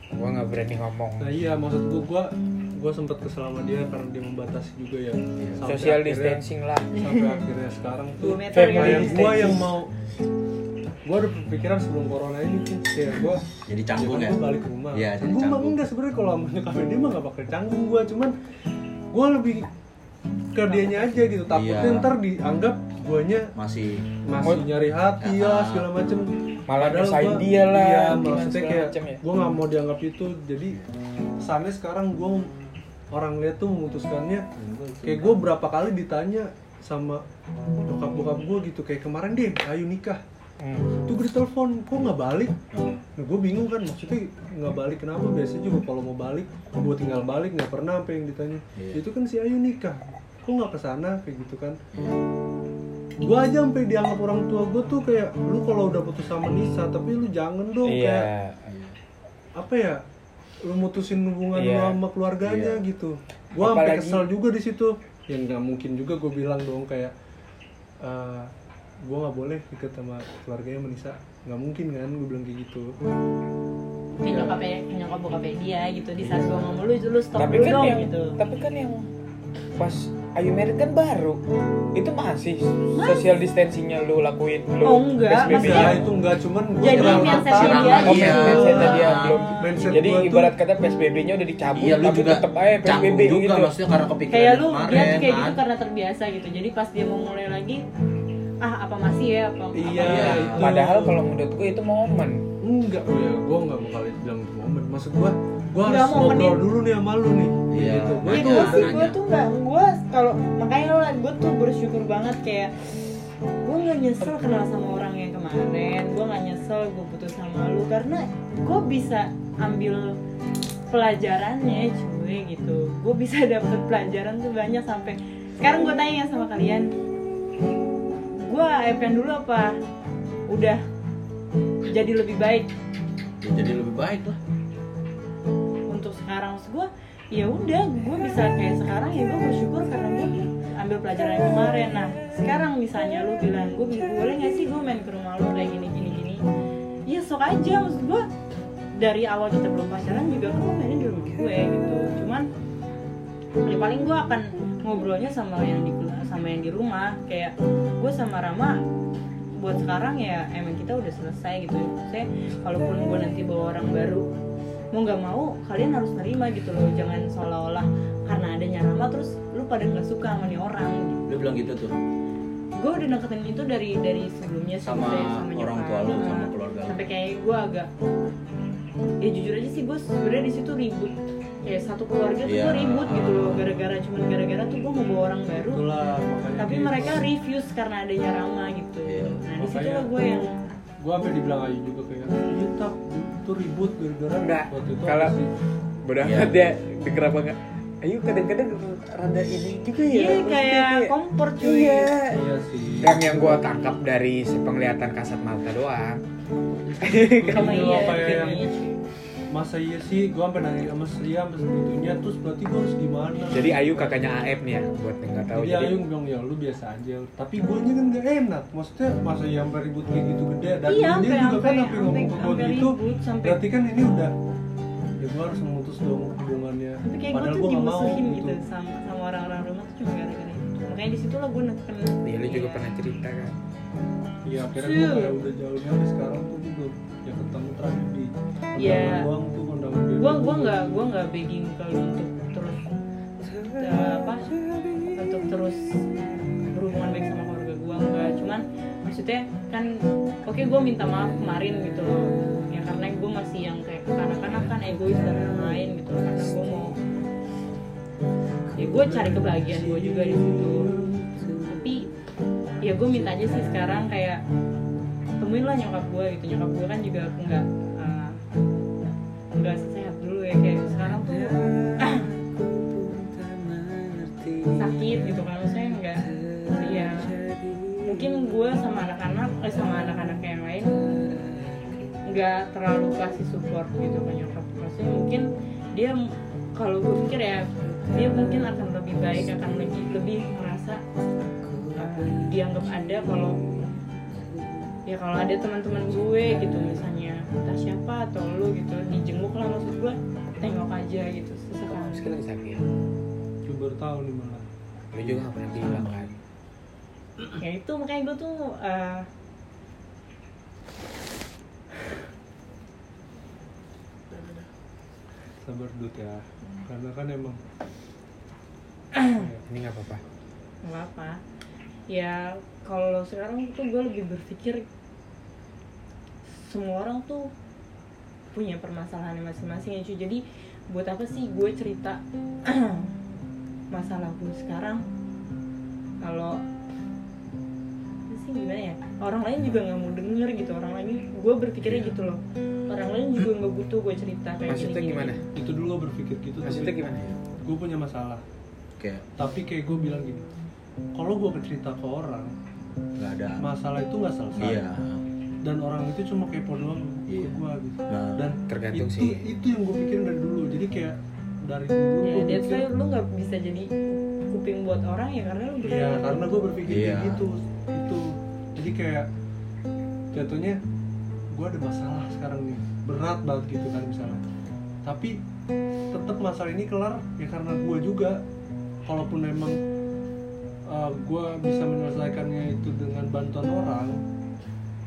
gua nggak berani ngomong Nah iya maksud gua gua gua sempet kesel sama dia karena dia membatasi juga ya. Sampai social akhirnya- distancing lah Sampai akhirnya sekarang tuh ya. kayak gua yang mau gua ada pikiran sebelum corona ini tuh kayak gua Jadi canggung ya. gua balik ke rumah. Iya, jadi gua mah canggung. enggak sebenarnya kalau sama nyokapnya dia mah gak bakal canggung gua cuman gua lebih ke dianya aja gitu takutnya Iya. ntar dianggap guanya Masih masih nyari hati lah Ah. segala macem Malah Padahal nyusahin dia lah, iya, maksudnya kayak ya. gue nggak mau dianggap itu jadi kesannya sekarang gue orang lihat tuh memutuskannya kayak gue berapa kali ditanya sama bokap bokap gue gitu kayak kemarin deh ayo nikah Hmm. tuh gue ditelepon kok nggak balik nah gue bingung kan maksudnya nggak balik kenapa biasanya juga kalau mau balik gue tinggal balik nggak pernah apa yang ditanya Iya. itu kan si Ayu nikah kok nggak ke sana kayak gitu kan gue aja sampai dianggap orang tua gue tuh kayak lu kalau udah putus sama Nisa tapi lu jangan dong kayak iya apa ya lu mutusin hubungan Iya. lu sama keluarganya Iya. gitu gua sampai kesel juga di situ ya nggak mungkin juga gue bilang dong kayak eh gue nggak boleh deket sama keluarganya sama Nisa nggak mungkin kan gue bilang kayak gitu kayak nyokapnya nyokap bokapnya dia gitu di saat gue ngomong lu lu stop tapi dulu kan dong yang gitu tapi kan yang pas Ayu Merit kan baru itu masih social distancingnya lu lakuin lu Oh, enggak, PSBB. maksudnya- ya itu enggak cuman gua Jadi mindsetnya dia Oh, Iya. mindsetnya dia belum. Mindset Jadi ibarat kata PSBB-nya udah dicabut, Iya, lu tapi juga tetap aja PSBB juga gitu. maksudnya karena kepikiran kayak lu kemarin dia tuh kayak kan. gitu karena terbiasa gitu jadi pas dia mau mulai lagi ah apa masih ya apa Iya, apa itu. Padahal kalau menurut gue itu momen. enggak oh ya gue nggak bakal bilang itu momen. Maksud gue gue harus ngobrol dulu nih sama lu nih. Iya. gitu gue Ya tuh gue sih, gue tuh nggak, gue kalau makanya lo gue tuh bersyukur banget kayak gue nggak nyesel kenal sama orang yang kemarin, gue nggak nyesel gue putus sama lu karena gue bisa ambil pelajarannya cuy gitu, gue bisa dapet pelajaran tuh banyak sampai sekarang gue tanya sama kalian, gue AFN dulu apa udah jadi lebih baik? Ya, jadi lebih baik lah. Untuk sekarang Maksud gue ya udah gue bisa kayak sekarang ya gue bersyukur karena gue ambil pelajaran yang kemarin. Nah sekarang misalnya lu bilang gue boleh nggak sih gue main ke rumah lu kayak gini gini gini? Ya sok aja maksud gue dari awal kita belum pacaran juga kan lu mainin di rumah gue gitu. Cuman ya paling gue akan ngobrolnya sama yang di sama yang di rumah. Kayak gue sama Rama buat sekarang ya emang kita udah selesai gitu. Saya kalaupun gue nanti bawa orang baru mau nggak mau kalian harus nerima gitu loh. Jangan seolah-olah karena adanya Rama terus lu pada nggak suka sama nih orang. Gitu lu bilang gitu tuh? Gue udah deketin itu dari dari sebelumnya sih, Sama maksudnya orang tua lu, sama keluarga lu. sampai kayak gue agak ya jujur aja sih gue sebenarnya di situ ribut kayak satu keluarga tuh Iya. gue ribut gitu loh gara-gara cuman gara-gara tuh gue mau bawa orang baru itulah tapi gitu. mereka refuse karena adanya Rama gitu Iya. nah di situ lah gue yang gue sampai dibilang Ayu juga kayak iya tak itu ribut gara-gara Enggak. Kalau-? Bodoh Iya. amat dia apa enggak? Ayo kadang-kadang rada ini juga ya. iya kayak kompor cuy Iya. iya sih Dan yang gua tangkap dari si penglihatan kasat mata doang. Ini iya apa ya yang. Masa iya sih? Gue sampai nanya sama Sria sampai segitunya. Terus berarti gue harus gimana? Jadi Ayu kakaknya AF nih ya, buat yang nggak tahu. jadi Jadi Ayu bilang ya lu biasa aja. Tapi gue nya kan gak enak. Maksudnya masa ya sampai ribut kayak gitu gede. Dan Iya, dia juga kan sampai- sampai ngomong ke gue gitu sampai- berarti kan ini udah ya gue harus memutus dong hubungannya. Tapi kayak gue padahal tuh gue gak mau dimusuhin gitu gitu. sama sama orang-orang rumah tuh cuma gara-gara itu. Makanya di situ lah gue neken Iya, lu juga Iya. pernah cerita kan. Iya akhirnya gue kayak udah jauhnya. Sampai sekarang tuh gue belum ya ketemu terakhir dia gue gue nggak gue nggak begging kalau untuk terus eh, apa untuk terus berhubungan baik sama keluarga gue enggak cuman maksudnya kan oke gue minta maaf kemarin gitu loh. Ya karena gue masih yang kayak kanak-kanak kan egois dan lain-lain gitu loh. karena gue mau ya gue cari kebahagiaan gue juga di situ. Tapi ya gue minta aja sih sekarang kayak temuin lah nyokap gue gitu. Nyokap gue kan juga enggak enggak sehat dulu ya kayak sekarang tuh sakit gitu kan maksudnya enggak ya mungkin gue sama anak-anak eh, sama anak-anak yang lain nggak terlalu kasih support gitu ke nyokap maksudnya mungkin dia kalau gue pikir ya dia mungkin akan lebih baik akan lebih lebih merasa uh, dianggap ada kalau ya kalau ada teman-teman gue gitu misalnya entah siapa atau lu gitu dijenguk lah maksud gue tengok aja gitu sesekali Meski lagi sakit. gue baru tahu nih malah Lu juga nggak pernah bilang kan. ya itu makanya gue tuh uh, sabar dud ya karena kan emang Ini nggak apa-apa. nggak apa ya kalau sekarang tuh gue lebih berpikir semua orang tuh punya permasalahan masing-masing ya cuy jadi buat apa sih gue cerita masalah gue sekarang? Kalau sih gimana ya? Orang lain juga nggak mau denger gitu. Orang lain gue berpikirnya gitu loh. Orang lain juga nggak butuh gue cerita kayak Maksudnya gini, gimana? itu dulu gue berpikir gitu Maksudnya gimana? gue punya masalah. Kayak tapi kayak gue bilang gini kalau gue cerita ke orang nggak ada. masalah itu nggak selesai. Iya dan orang itu cuma kepo doang ke Iya. gue gitu. Nah, dan Tergantung itu sih. itu yang gue pikirin dari dulu. Jadi kayak dari dulu ya why pikir lu nggak bisa jadi kuping buat orang ya karena lu Iya, karena gue berpikir Iya. kayak gitu. Itu. Jadi kayak jatuhnya gue ada masalah sekarang nih. Berat banget gitu kan misalnya. Tapi tetap masalah ini kelar ya karena gue juga. Kalaupun memang gue bisa menyelesaikannya itu dengan bantuan orang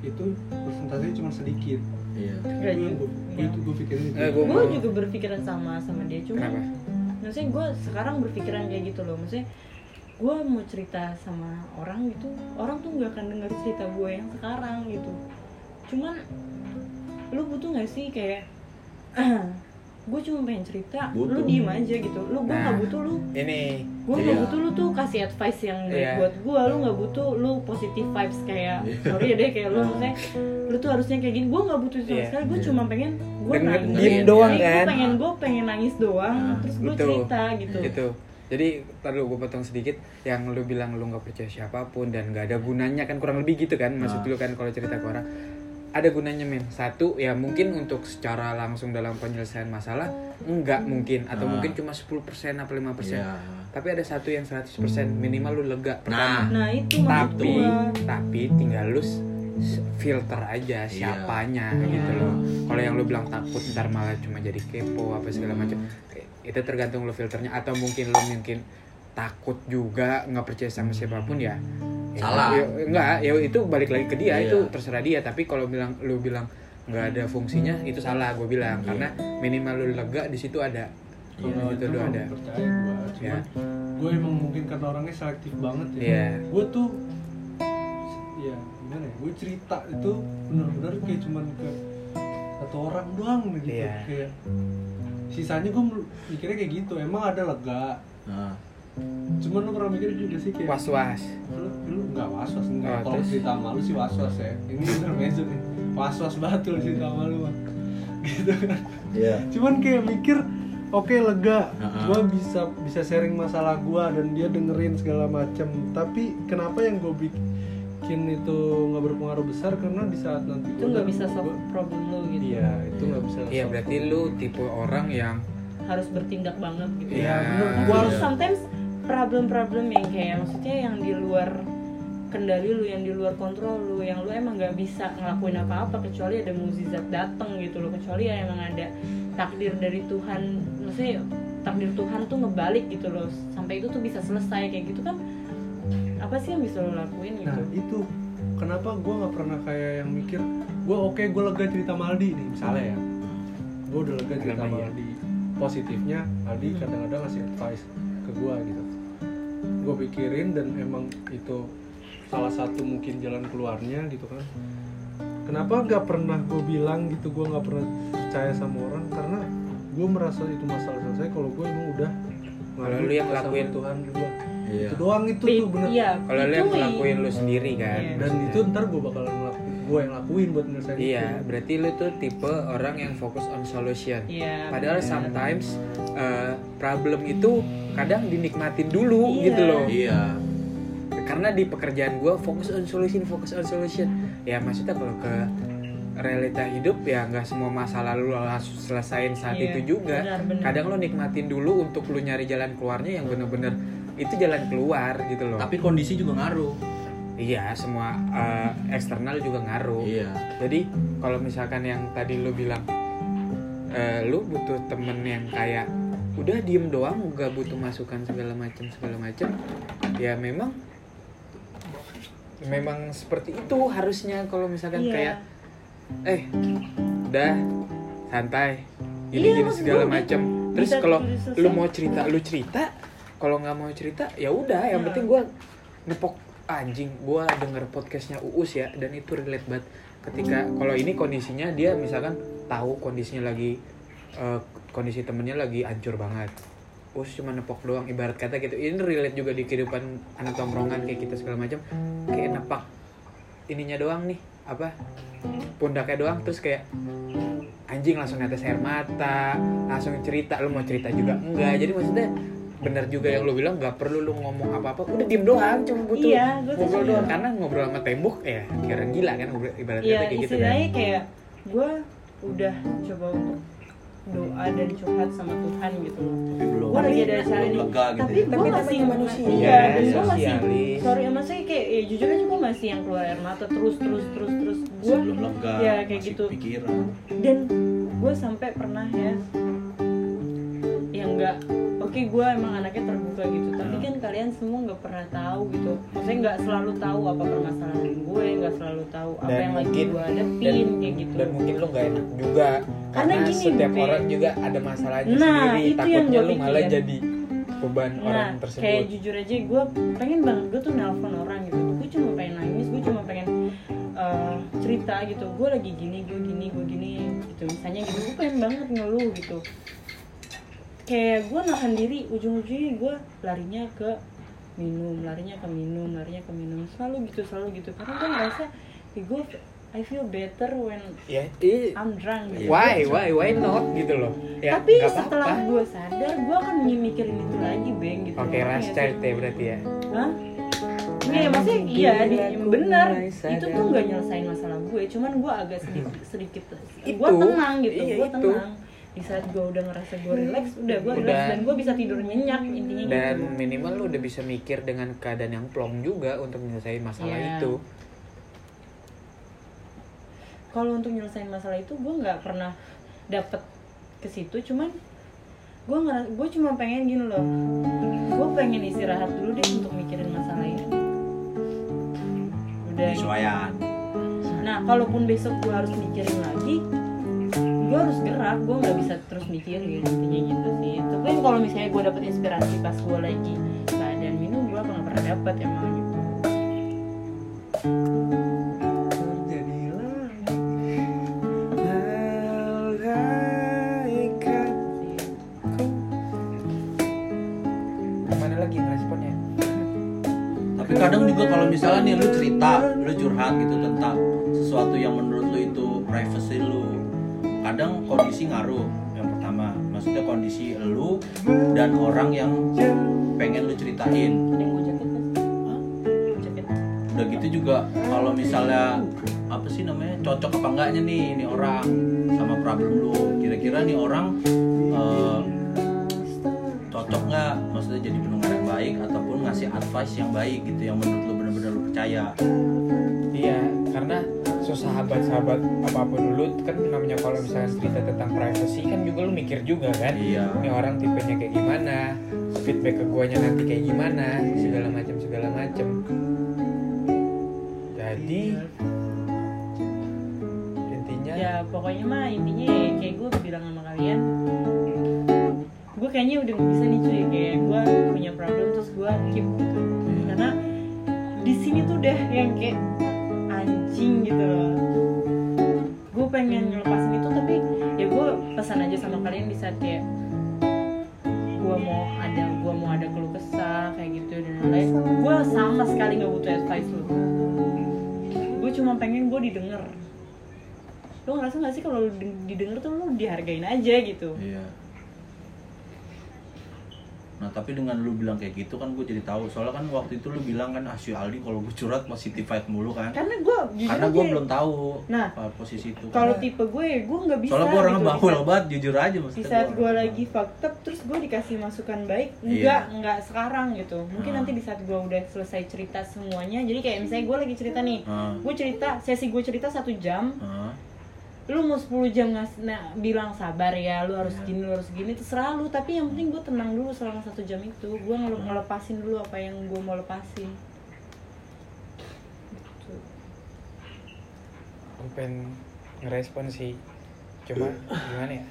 itu persentasenya cuma sedikit iya juga. gue itu gue pikirin itu Eh, gua- gue juga berpikiran sama sama dia cuma Kenapa? maksudnya gue sekarang berpikiran kayak gitu loh maksudnya gue mau cerita sama orang gitu orang tuh nggak akan denger cerita gue yang sekarang gitu cuman lu butuh nggak sih kayak gue cuma pengen cerita lu Butuh. diem aja gitu lu gue nggak Nah. butuh lu ini gue nggak Iya. butuh lu tuh kasih advice yang baik Iya. buat gue lu nggak butuh lu positive vibes kayak Iya. sorry ya deh kayak lu maksudnya lu tuh harusnya kayak gini gue nggak butuh sama Iya. sekali gue cuma pengen gue nangis diem doang, gue kan? pengen gue pengen nangis doang Nah, terus gue betul. cerita gitu gitu jadi tadi gue potong sedikit yang lu bilang lu nggak percaya siapa pun dan nggak ada gunanya kan kurang lebih gitu kan maksud Nah. lu kan kalau cerita ke orang ada gunanya men satu ya mungkin untuk secara langsung dalam penyelesaian masalah enggak mungkin. Atau Nah. mungkin cuma 10% apa 5% Iya. tapi ada satu yang 100% minimal lu lega pertama. Nah itu maksud tapi gue tapi tinggal lu filter aja siapanya gitu loh. Kalau yang lu bilang takut ntar malah cuma jadi kepo apa segala macam. Itu tergantung lu filternya. Atau mungkin lu mungkin takut juga nggak percaya sama siapa pun ya ya, Salah. ya, enggak ya itu balik lagi ke dia Iya. itu terserah dia. Tapi kalau bilang lu bilang nggak ada fungsinya itu salah gue bilang. Karena minimal lu lega di situ ada. Kalau Iya, itu itu mah ada percaya gue Ya. gue emang mungkin karena orangnya selektif banget ya. Iya. gue tuh ya gimana ya gue cerita itu bener-bener kayak cuman ke satu orang doang gitu. Iya. kayak sisanya gue mikirnya kayak gitu. Emang ada lega. Nah, cuman lu pernah mikir juga sih kayak was was lu lu nggak was was enggak Oh, kalau terus? cerita sama lu sih was was ya. Ini intermezzo nih. Was was banget tuh cerita sama lu mah gitu kan. Iya. cuman kayak mikir oke lega. Heeh. gua bisa bisa sharing masalah gua dan dia dengerin segala macam tapi kenapa yang gue bikin itu nggak berpengaruh besar? Karena di saat nanti itu nggak bisa solve problem lu gitu. Iya itu nggak bisa iya berarti lu tipe orang yang harus bertindak banget gitu. Iya, bener. Gua harus- sometimes problem-problem yang kayak maksudnya yang di luar kendali lu yang di luar kontrol lu yang lu emang nggak bisa ngelakuin apa-apa kecuali ada mukjizat datang gitu loh. Kecuali ya emang ada takdir dari Tuhan. Maksudnya takdir Tuhan tuh ngebalik gitu loh. Sampai itu tuh bisa selesai. Kayak gitu kan apa sih yang bisa lo lakuin nah gitu itu kenapa gua nggak pernah kayak yang mikir gua oke gua lega cerita sama Aldi nih misalnya ya. Gua udah lega cerita sama Iya. Aldi. Positifnya Aldi kadang-kadang ngasih advice ke gua gitu gue pikirin dan emang itu salah satu mungkin jalan keluarnya gitu kan kenapa nggak pernah gue bilang gitu gue nggak pernah percaya sama orang karena gue merasa itu masalah selesai kalau gue emang udah Kalau lu yang ngelakuin. Tuhan gue Iya. itu doang itu Be- tuh bener iya, kalau lu yang ngelakuin lu sendiri kan Iya. dan itu ntar gue bakalan ngelakuin gue yang lakuin buat nyelesain Iya, itu. berarti lu tuh tipe orang yang fokus on solution. Iya, Padahal bener. sometimes uh, problem itu kadang dinikmatin dulu Iya. gitu loh. Iya. Karena di pekerjaan gua fokus on solution, fokus on solution. Ya maksudnya kalau ke realita hidup ya nggak semua masalah lu harus selesain saat Iya, itu juga. benar, benar. Kadang lu nikmatin dulu untuk lu nyari jalan keluarnya yang bener-bener itu jalan keluar gitu loh. Tapi kondisi juga ngaruh. iya, semua uh, eksternal juga ngaruh. Iya. Jadi kalau misalkan yang tadi lu bilang eh, lu butuh temen yang kayak udah diem doang nggak butuh masukan segala macam segala macam ya memang memang seperti itu harusnya kalau misalkan Iya. kayak eh udah santai gini Iya, gini maksud segala macam terus bisa kalau lu mau cerita lu cerita. Kalau nggak mau cerita ya udah. Yang Nah. penting gua nepok anjing gua denger podcastnya Uus ya dan itu relate banget. Ketika kalau ini kondisinya dia misalkan tahu kondisinya lagi eh, kondisi temennya lagi hancur banget. Uus cuma nepok doang ibarat kata gitu. Ini relate juga di kehidupan anak tongkrongan kayak kita segala macam. Kayak nepak ininya doang nih apa pundaknya doang. Terus kayak anjing langsung netes air mata langsung cerita. Lu mau cerita juga? Enggak. Jadi maksudnya bener juga yang lu bilang nggak perlu lu ngomong apa apa udah diem doang cuma butuh Iya, ngobrol doang. Karena ngobrol sama tembok ya orang gila kan ngobrol ibarat Iya, kayak gitu kan. kayak gue udah coba untuk doa dan curhat sama Tuhan gitu loh. Tapi belum. Gue lagi ada acara belum nih, lega gitu. tapi ya. gue Tapi masih manusia. Iya, dan gue masih sorry ya maksudnya kayak ya jujur aja gue masih yang keluar air mata terus terus terus terus gue Sebelum lega. ya kayak masih gitu Pikiran. dan gue sampai pernah ya yang enggak oke gue emang anaknya terbuka gitu tapi kan kalian semua nggak pernah tahu gitu. Maksudnya nggak selalu tahu apa permasalahan gue nggak selalu tahu apa Dan yang lagi mungkin- gue dan, hadapin kayak gitu. dan mungkin lu nggak enak juga Karena karena, gini, setiap Be. orang juga ada masalahnya Nah, sendiri itu takutnya lu malah jadi beban nah orang kayak tersebut. jujur aja gue pengen banget gue tuh nelpon orang gitu gue cuma pengen nangis gue cuma pengen eh, cerita gitu. Gue lagi gini gue gini gue gini gitu. Misalnya gitu gue pengen banget ngeluh gitu kayak gue nahan diri ujung-ujungnya gue larinya ke minum larinya ke minum larinya ke minum selalu gitu selalu gitu karena gue ngerasa gue I feel better when ya i- I'm drunk gitu. why why why not gitu loh ya tapi nggak setelah apa-apa. gue sadar gue akan mikirin itu lagi beng gitu oke last nggak sih? child ya berarti ya Hah? Iya, maksudnya iya, di, benar. Itu tuh nggak nyelesain masalah gue, cuman gue agak sedikit sedikit gue tenang gitu, Iya, gue tenang. Di saat gue udah ngerasa gue relax, udah gue relax Udah. dan gue bisa tidur nyenyak intinya dan gitu. minimal lu udah bisa mikir dengan keadaan yang plong juga untuk menyelesaikan masalah Iya. itu Kalau untuk nyelesain masalah itu gue nggak pernah dapet ke situ, cuman gue ngeras, gue cuma pengen gini loh, gue pengen istirahat dulu deh untuk mikirin masalah ini. Udah. penyesuaian Nah, kalaupun besok gue harus mikirin lagi, gue harus gerak, gue nggak bisa terus mikirin intinya gitu sih. Tapi kalau misalnya gue dapet inspirasi pas gue lagi keadaan minum, gue nggak pernah dapet emang gitu. mana lagi responnya tapi kadang juga kalau misalnya nih lu cerita lu curhat gitu tentang sesuatu yang menurut lu itu privacy lu kadang kondisi ngaruh. Yang pertama maksudnya kondisi lu dan orang yang pengen lu ceritain. Udah gitu juga kalau misalnya apa sih namanya cocok apa enggaknya nih ini orang sama problem lu? Kira-kira nih orang eh, cocok nggak? Maksudnya jadi pendengar yang baik ataupun ngasih advice yang baik gitu yang menurut lu benar-benar lu percaya? Iya karena sahabat-sahabat apa pun dulu kan namanya kalau misalnya cerita tentang privacy kan juga lu mikir juga kan iya. ini orang tipenya kayak gimana feedback ke guanya nanti kayak gimana segala macam segala macam. Jadi intinya Ya pokoknya mah intinya ya, kayak gue bilang sama kalian, gue kayaknya udah gak bisa nih cuy. Kayak gue punya problem terus gue keep gitu. Karena di sini tuh udah yang kayak anjing gitu. Gue pengen ngelepasin itu tapi ya gue pesan aja sama kalian di saat kayak gue mau ada gue mau ada keluh kesah kayak gitu dan lain-lain. Gue sama sekali nggak butuh advice lu. Gue cuma pengen gue didengar. Lo ngerasa gak sih kalau didengar tuh lo dihargain aja gitu? Iya nah tapi dengan lu bilang kayak gitu kan gue jadi tahu soalnya kan waktu itu lu bilang kan ah si Aldi kalau gue curhat positif vibe mulu kan karena gue karena gue belum tahu Nah, posisi itu kalau Karena- tipe gue gue nggak bisa soalnya gue orangnya gitu. bawel Di banget jujur aja di maksudnya saat gue lagi fucked up terus gue dikasih masukan baik Iya. enggak enggak sekarang gitu mungkin Ah. nanti di saat gue udah selesai cerita semuanya jadi kayak misalnya gue lagi cerita nih Ah. gue cerita sesi gue cerita satu jam Hah? Lu mau 10 jam ngas nah, bilang sabar ya lu harus Iya. gini lu harus gini terserah lu tapi yang penting gue tenang dulu selama satu jam itu. Gue ngele- ngelepasin dulu apa yang gue mau lepasin. Gitu. aku pengen ngerespon sih. Cuma gimana ya?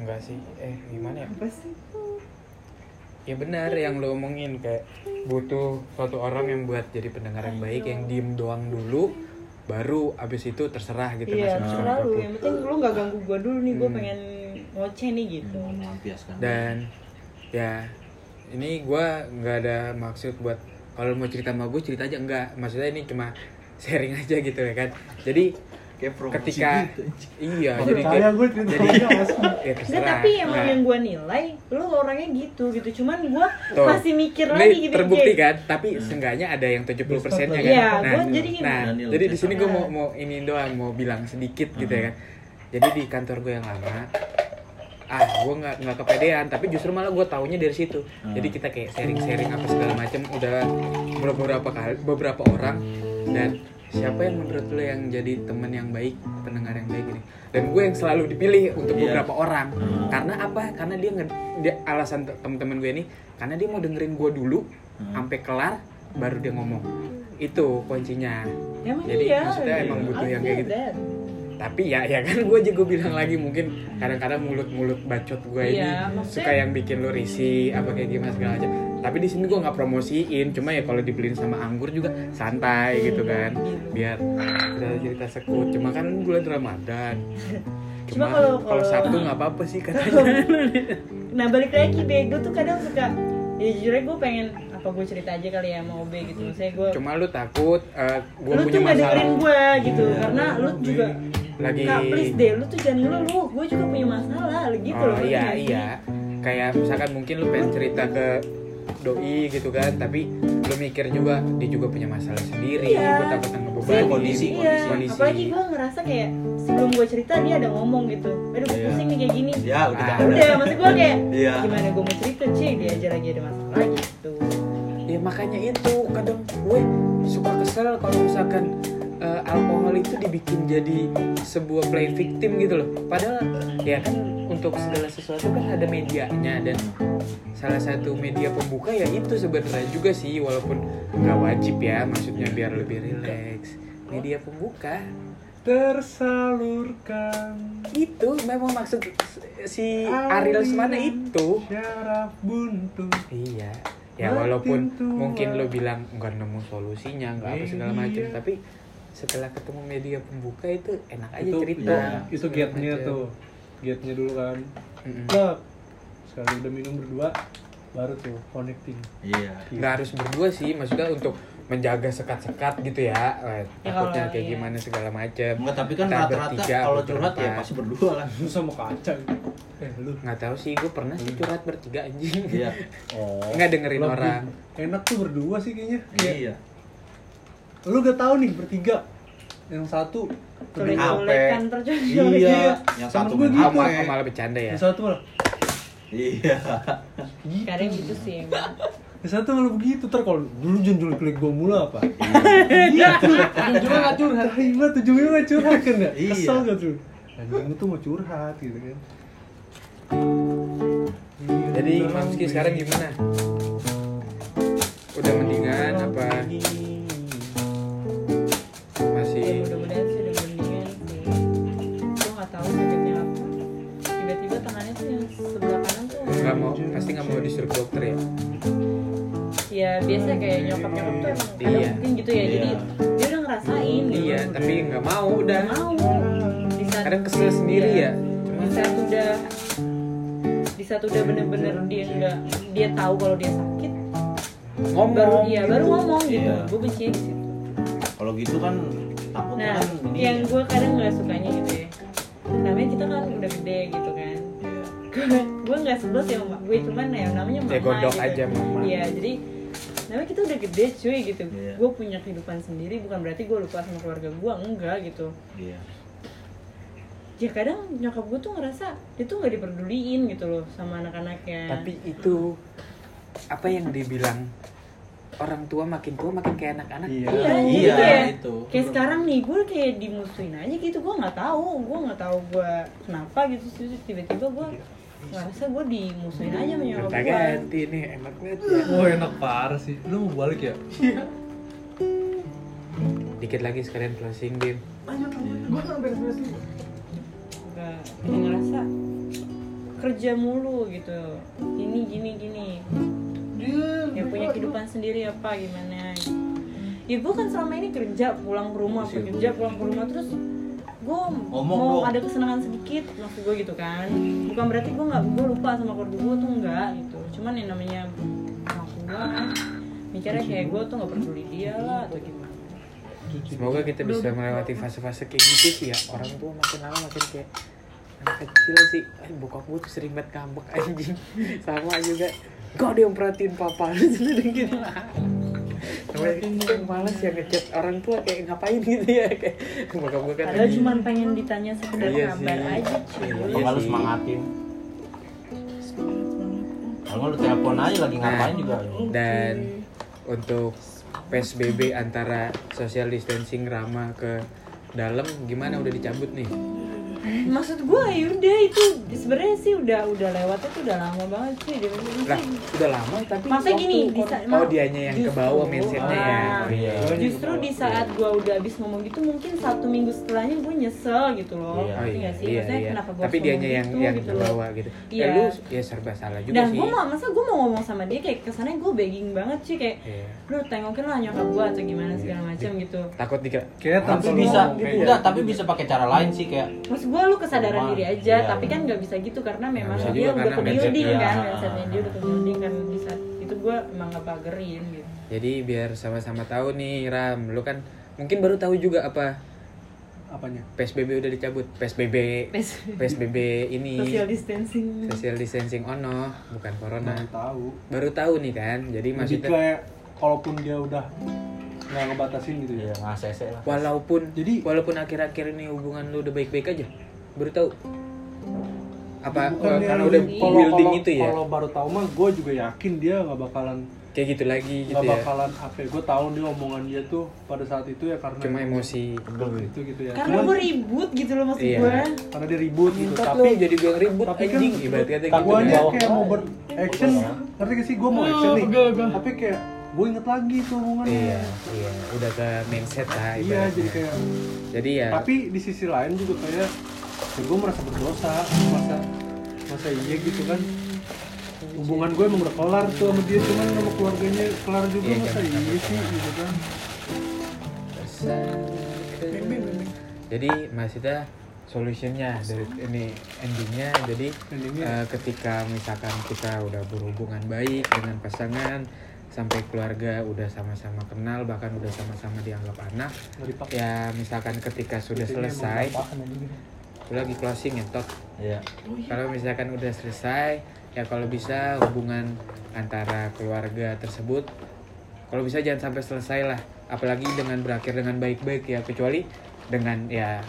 Enggak sih. Eh gimana ya? Apa sih ya benar yang lo omongin kayak butuh suatu orang yang buat jadi pendengar yang baik yang diem doang dulu baru abis itu terserah gitu iya masuk terserah lu. Yang penting lu nggak ganggu gue dulu nih gue Hmm. pengen ngoceh nih gitu. Hmm, dan ya ini gua nggak ada maksud buat kalau mau cerita sama gue cerita aja enggak maksudnya ini cuma sharing aja gitu ya kan. Jadi kayak promosi ketika gitu, iya Oh, jadi kayak gue jadi ya Nggak, terserah tapi emang Nah, yang gue nilai lu orangnya gitu gitu. Cuman gue Tuh. masih mikir ini lagi gitu terbukti kayak, kan tapi seenggaknya ada yang 70% persennya kan? Iya, nah, gua jadi nah Daniel, jadi di sini gue Nah. mau mau ini doang mau bilang sedikit gitu ya kan. Jadi di kantor gue yang lama ah gue nggak nggak kepedean tapi justru malah gue taunya dari situ. Hmm. jadi kita kayak sharing sharing apa segala macam udah beberapa kali beberapa orang dan siapa yang menurut lo yang jadi teman yang baik pendengar yang baik ini dan gue yang selalu dipilih untuk Iya. beberapa orang Hmm. karena apa karena dia nge- dia alasan te- teman-teman gue ini karena dia mau dengerin gue dulu Hmm. sampai kelar baru dia ngomong itu kuncinya emang Jadi iya maksudnya emang butuh I yang kayak gitu. that. tapi ya ya kan gue juga bilang lagi mungkin kadang-kadang mulut-mulut bacot gue ini maksudnya- suka yang bikin lu risih apa kayak gimana segala macam tapi di sini gue nggak promosiin cuma ya kalau dibeliin sama anggur juga santai gitu kan biar cerita cerita sekut. Cuma kan bulan ramadan. Cuma cuma kalau- kalau sabtu nggak apa-apa sih katanya. Nah balik lagi gue tuh kadang suka ya jujur gue pengen apa gue cerita aja kali ya sama OB gitu. Saya gue cuma lu takut gue lu punya tuh gak masalah. dengerin gue gitu karena lu juga lagi kak please deh lu tuh jangan ngeluh. Gue juga punya masalah gitu oh loh iya iya. Kayak misalkan mungkin lu pengen cerita ke doi gitu kan tapi lu mikir juga dia juga punya masalah sendiri Iya. gue takut kondisi, iya, kondisi. apalagi gue ngerasa kayak sebelum gue cerita dia ada ngomong gitu aduh gue Iya. pusing nih kayak gini ya udah Ah, udah maksud gue kayak Iya. gimana gue mau cerita sih dia aja lagi ada masalah gitu ya makanya itu kadang gue suka kesel kalau misalkan eh, alkohol itu dibikin jadi sebuah play victim gitu loh padahal ya kan untuk segala sesuatu kan ada medianya dan salah satu media pembuka ya itu sebenarnya juga sih walaupun nggak wajib ya maksudnya biar lebih rileks media pembuka tersalurkan itu memang maksud si Ariel Semana itu syaraf buntu iya ya walaupun tua. mungkin lo bilang nggak nemu solusinya nggak apa segala macam Iya. tapi setelah ketemu media pembuka itu enak aja itu cerita iya, itu macam. tuh gate-nya dulu kan Mm-mm. Cak. Sekali. Udah minum berdua baru tuh connecting iya. Nggak harus berdua sih maksudnya untuk menjaga sekat-sekat gitu ya. Eh, Ya, takutnya kayak iya. gimana segala macam Enggak, tapi kan rata-rata kalau curhat ya pasti berdua lah. Lu sama kaca. Gitu. eh lu. Nggak tahu sih gue pernah sih curhat bertiga anjing. Iya. Oh. Nggak dengerin lebih orang. enak tuh berdua sih kayaknya. Iya. Lu gak tahu nih bertiga. Yang satu Apa? culikan terculik iya. Yang satu gue main gitu. oh, malah bercanda ya. Yang satu malah iya. Gitu. Kadang gitu sih yang satu malah begitu ter kalau dulu jangan jual klik gue mula apa? Iya. Ujungnya gak curhat. Iya ujungnya gak curhat kan ya? Iya. kesel gak tuh? Anjing lu tuh mau curhat gitu kan. Jadi Mamski sekarang gimana? Udah mendingan apa? Ya masih mudah-mudahan sih udah mendingan sih. Gue sakitnya apa. Tiba-tiba tangannya tuh yang sebelah kanan tuh nggak mau pasti nggak mau disuruh ke dokter ya? Ya biasa kayak nyokap nyokap tuh emang Iya. mungkin gitu ya jadi dia udah ngerasain gitu. Iya tapi nggak mau udah. Udah mau. Di saat kadang kesel sendiri iya. ya. Di saat udah di saat udah bener-bener dia nggak dia tahu kalau dia sakit. Ngomong. Baru iya baru ngomong gitu. Iya. gue benci di situ kalau gitu kan takutnya nah kan ini yang ya. gue kadang nggak sukanya gitu ya. Namanya kita kan udah gede gitu kan. Iya. Gue nggak sebel sih sama mak gue cuman ya namanya mama Ya, gitu. aja, mama. iya jadi namanya kita udah gede cuy gitu Iya. gue punya kehidupan sendiri bukan berarti gue lupa sama keluarga gue enggak gitu iya ya kadang nyokap gue tuh ngerasa dia tuh nggak diperduliin gitu loh sama anak-anaknya tapi itu apa yang dibilang orang tua makin tua makin kayak anak-anak Iya. iya, Iya, kayak, itu. kayak sekarang nih gue kayak dimusuhin aja gitu gue nggak tahu gue nggak tahu gue kenapa gitu tiba-tiba gue ngerasa gue dimusuhin aja sama nyokap gue ganti nih enak banget ya wah enak parah sih. Lu mau balik ya? Dikit lagi sekalian closing game Nggak, kayak ngerasa kerja mulu gitu. Gini gini gini. Ya punya kehidupan sendiri apa gimana? Ya gue kan selama ini kerja pulang ke rumah kerja pulang ke rumah terus gue Ngomong mau dong. ada kesenangan sedikit maksud gue gitu kan. Bukan berarti gue nggak gue lupa sama keluarga gue tuh enggak gitu. Cuman yang namanya tua kan mikirnya kayak gue tuh nggak peduli dia lah atau gimana. Semoga kita bisa melewati fase-fase kayak gitu sih ya. Orang tua makin lama makin kayak anak kecil sih. Eh, bokap gue tuh sering banget ngambek anjing. Sama juga. Kok ada yang perhatiin papa lu sendiri gitu Namanya malas ya ngechat orang tua kayak ngapain gitu ya kayak bokap gue kan padahal cuma pengen ditanya sekedar Iya kabar sih. aja cuy Iya lu sih. semangatin kalau lu telepon aja lagi ngapain Nah. juga dan untuk PSBB antara social distancing Rama ke dalam gimana udah dicabut nih maksud gue yaudah itu sebenarnya sih udah udah lewatnya tuh udah lama banget sih dia lah udah lama tapi Masa gini, di saat- oh dianya yang ke bawah Justru, mindsetnya ya ah, oh, iya Iya. justru di saat gue udah abis ngomong gitu mungkin satu minggu setelahnya gue nyesel gitu loh Iya. Oh Ngerti iya, nggak sih iya, maksudnya iya. kenapa gue Tapi dianya yang yang gitu ke bawah gitu. Iya. Ya lu ya serba salah juga dan sih. gue mau masa gue mau ngomong sama dia kayak kesannya gue begging banget sih kayak Iya. lu tengokin lah nyokap gue atau gimana segala macam gitu Takut dikira Kayak tapi bisa enggak gitu. tapi bisa pakai cara lain sih kayak maksud gue lu kesadaran diri aja Iya, tapi iya. kan nggak bisa gitu karena memang bisa dia juga udah karena ke mindset building dia. kan mindsetnya dia udah ke building kan di saat itu gue emang nggak pagerin gitu Jadi biar sama-sama tahu nih Ram, lu kan mungkin baru tahu juga apa apanya PSBB udah dicabut. PSBB PSBB. PSBB ini social distancing social distancing ono, bukan corona. baru tahu Baru tahu nih kan. Jadi jadi maksudnya kayak kalaupun dia udah nggak ngebatasin gitu ya ya ngasese lah walaupun Jadi- walaupun akhir-akhir ini hubungan lu udah baik-baik aja. Baru tahu. Apa Bukan dia- karena udah kalau- building kalau- itu ya? kalau baru tahu mah gue juga yakin dia nggak bakalan Kayak gitu lagi gitu nggak ya. bakalan apa gue tahu dia omongan dia tuh pada saat itu ya karena Cuma emosi. itu gitu ya karena gue ribut gitu loh maksud Iya. gue karena dia ribut gitu Ngentot tapi lu jadi gue yang ribut tapi kan anjing ibarat kata gitu gue bawah. kayak mau ber action ngerti gak sih gue mau action nih tapi kayak gue inget lagi tuh omongannya. Iya, iya, udah ke mindset lah iya jadi kayak Jadi ya tapi di sisi lain juga kayak ya gue merasa berdosa masa masa iya gitu kan. Hubungan gue emang udah kelar tuh sama dia cuman sama keluarganya kelar juga Iya, masa iya sih gitu kan. Jadi maksudnya solutionnya dari ini endingnya jadi Endingnya. eh, ketika misalkan kita udah berhubungan baik dengan pasangan sampai keluarga udah sama-sama kenal bahkan udah sama-sama dianggap anak ya misalkan ketika sudah selesai aku lagi closing ya tot. Iya. Kalau misalkan udah selesai ya kalau bisa hubungan antara keluarga tersebut kalau bisa jangan sampai selesai lah. Apalagi dengan berakhir dengan baik-baik ya kecuali dengan ya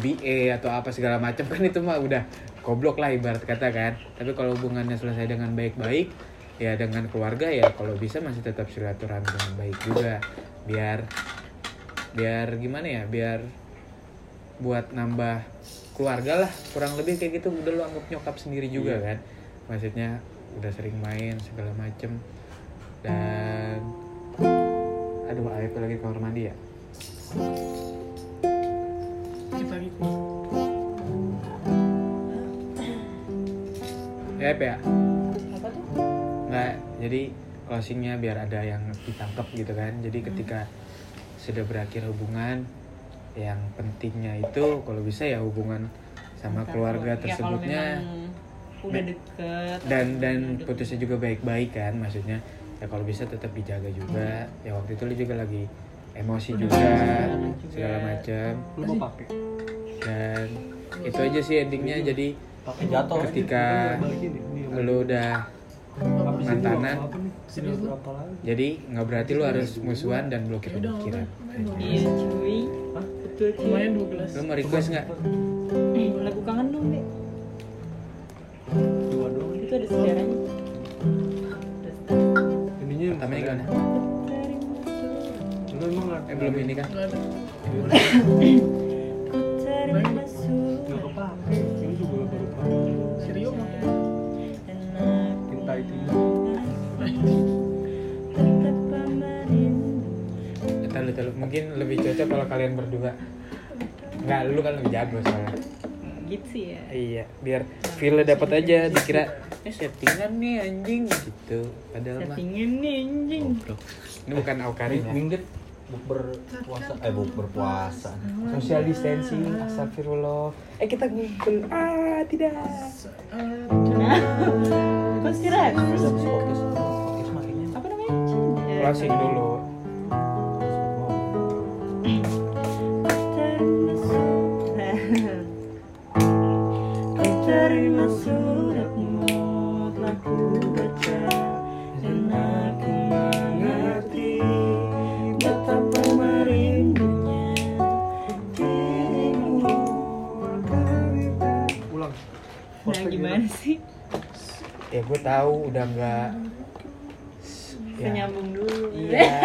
MBA atau apa segala macam kan itu mah udah goblok lah ibarat kata kan. Tapi kalau hubungannya selesai dengan baik-baik ya dengan keluarga ya kalau bisa masih tetap silaturahmi dengan baik juga. Biar biar gimana ya biar buat nambah keluarga lah kurang lebih kayak gitu. Udah lu anggap nyokap sendiri juga kan? Maksudnya udah sering main segala macem. Dan aduh Aep lagi kamar mandi ya? Kita ya ya nggak jadi closingnya biar ada yang ditangkap gitu kan. Jadi ketika sudah berakhir hubungan yang pentingnya itu kalau bisa ya hubungan sama Antar keluarga. Ya, tersebutnya. udah deket dan dan udah- putusnya juga baik-baik kan maksudnya. Ya kalau bisa tetap dijaga juga. Ya waktu itu lu juga lagi emosi juga juga. segala macam lu mau pakai? Dan itu aja sih endingnya. Jadi pakai jatuh. ketika lu udah mantanan. jadi nggak berarti lu harus musuhan dan blokir udah, pemikiran. iya cuy. Betul Lumayan lu mau request nggak? Eh, lagu kangen dong deh dua doang. Itu ada sejarahnya. Ininya gimana? Lu emang ada eh belum ini kan Nggak. Mungkin lebih cocok kalau kalian berdua. Nggak lu kan lebih jago soalnya. Gitu sih ya. Iya biar feelnya dapat aja dikira eh settingan nih anjing gitu. Padahal mah settingan nih anjing. Ini bukan aukarin ya? Minggu berpuasa eh bu berpuasa social distancing astagfirullah. Eh kita ngumpul. Ah tidak. Konspirasi makinnya apa namanya? Closing dulu suratmu telah ku baca dan aku mengerti betapa merindunya dirimu. ulang Nah gimana sih? ya gue tahu udah nggak Ya. Nyambung dulu. Iya.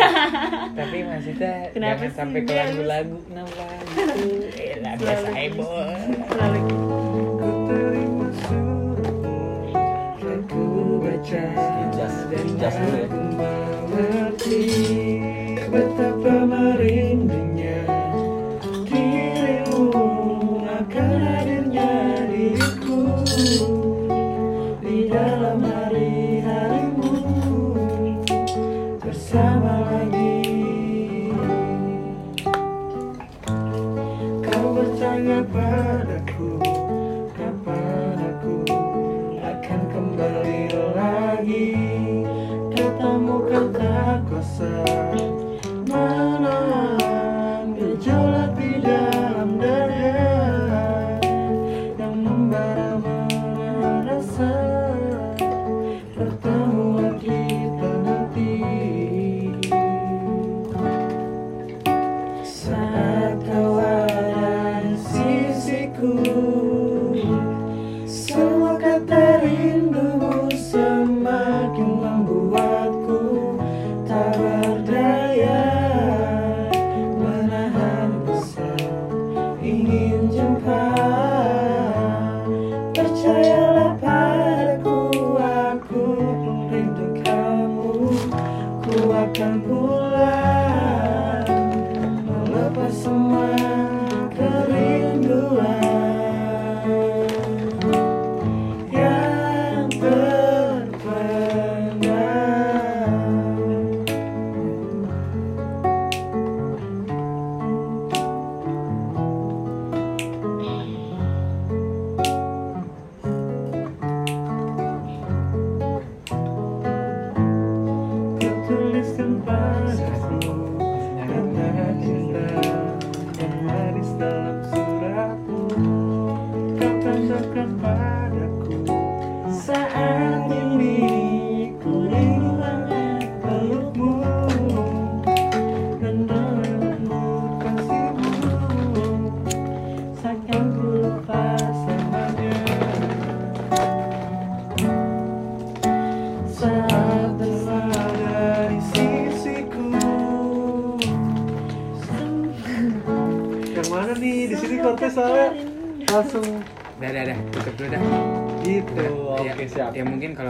Tapi maksudnya Kenapa jangan sih, sampai ke lagu-lagu kenapa gitu. Eh, lah biasa Selalu aja, gitu. Bos. Selalu baca Jas, jas dulu ya. Aku mengerti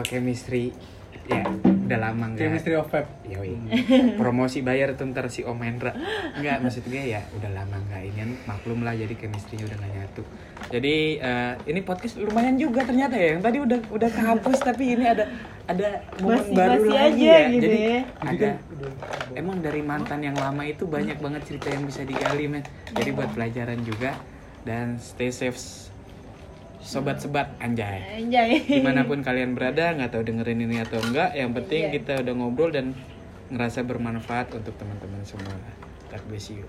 chemistry ya udah lama enggak. Chemistry of Fab. Yoi. Promosi bayar tuh ntar si Om Hendra. Enggak, maksud gue ya udah lama enggak ini kan maklum lah jadi chemistry-nya udah gak nyatu. Jadi eh, ini podcast lumayan juga ternyata ya. Yang tadi udah udah kehapus tapi ini ada ada momen Basi-basi baru lagi aja ya. gitu Jadi ya. ada emang dari mantan yang lama itu banyak banget cerita yang bisa digali men. Jadi buat pelajaran juga dan stay safe sobat sebat anjay Anjay. di mana pun kalian berada nggak tahu dengerin ini atau enggak yang penting Iya. kita udah ngobrol dan ngerasa bermanfaat untuk teman-teman semua God bless you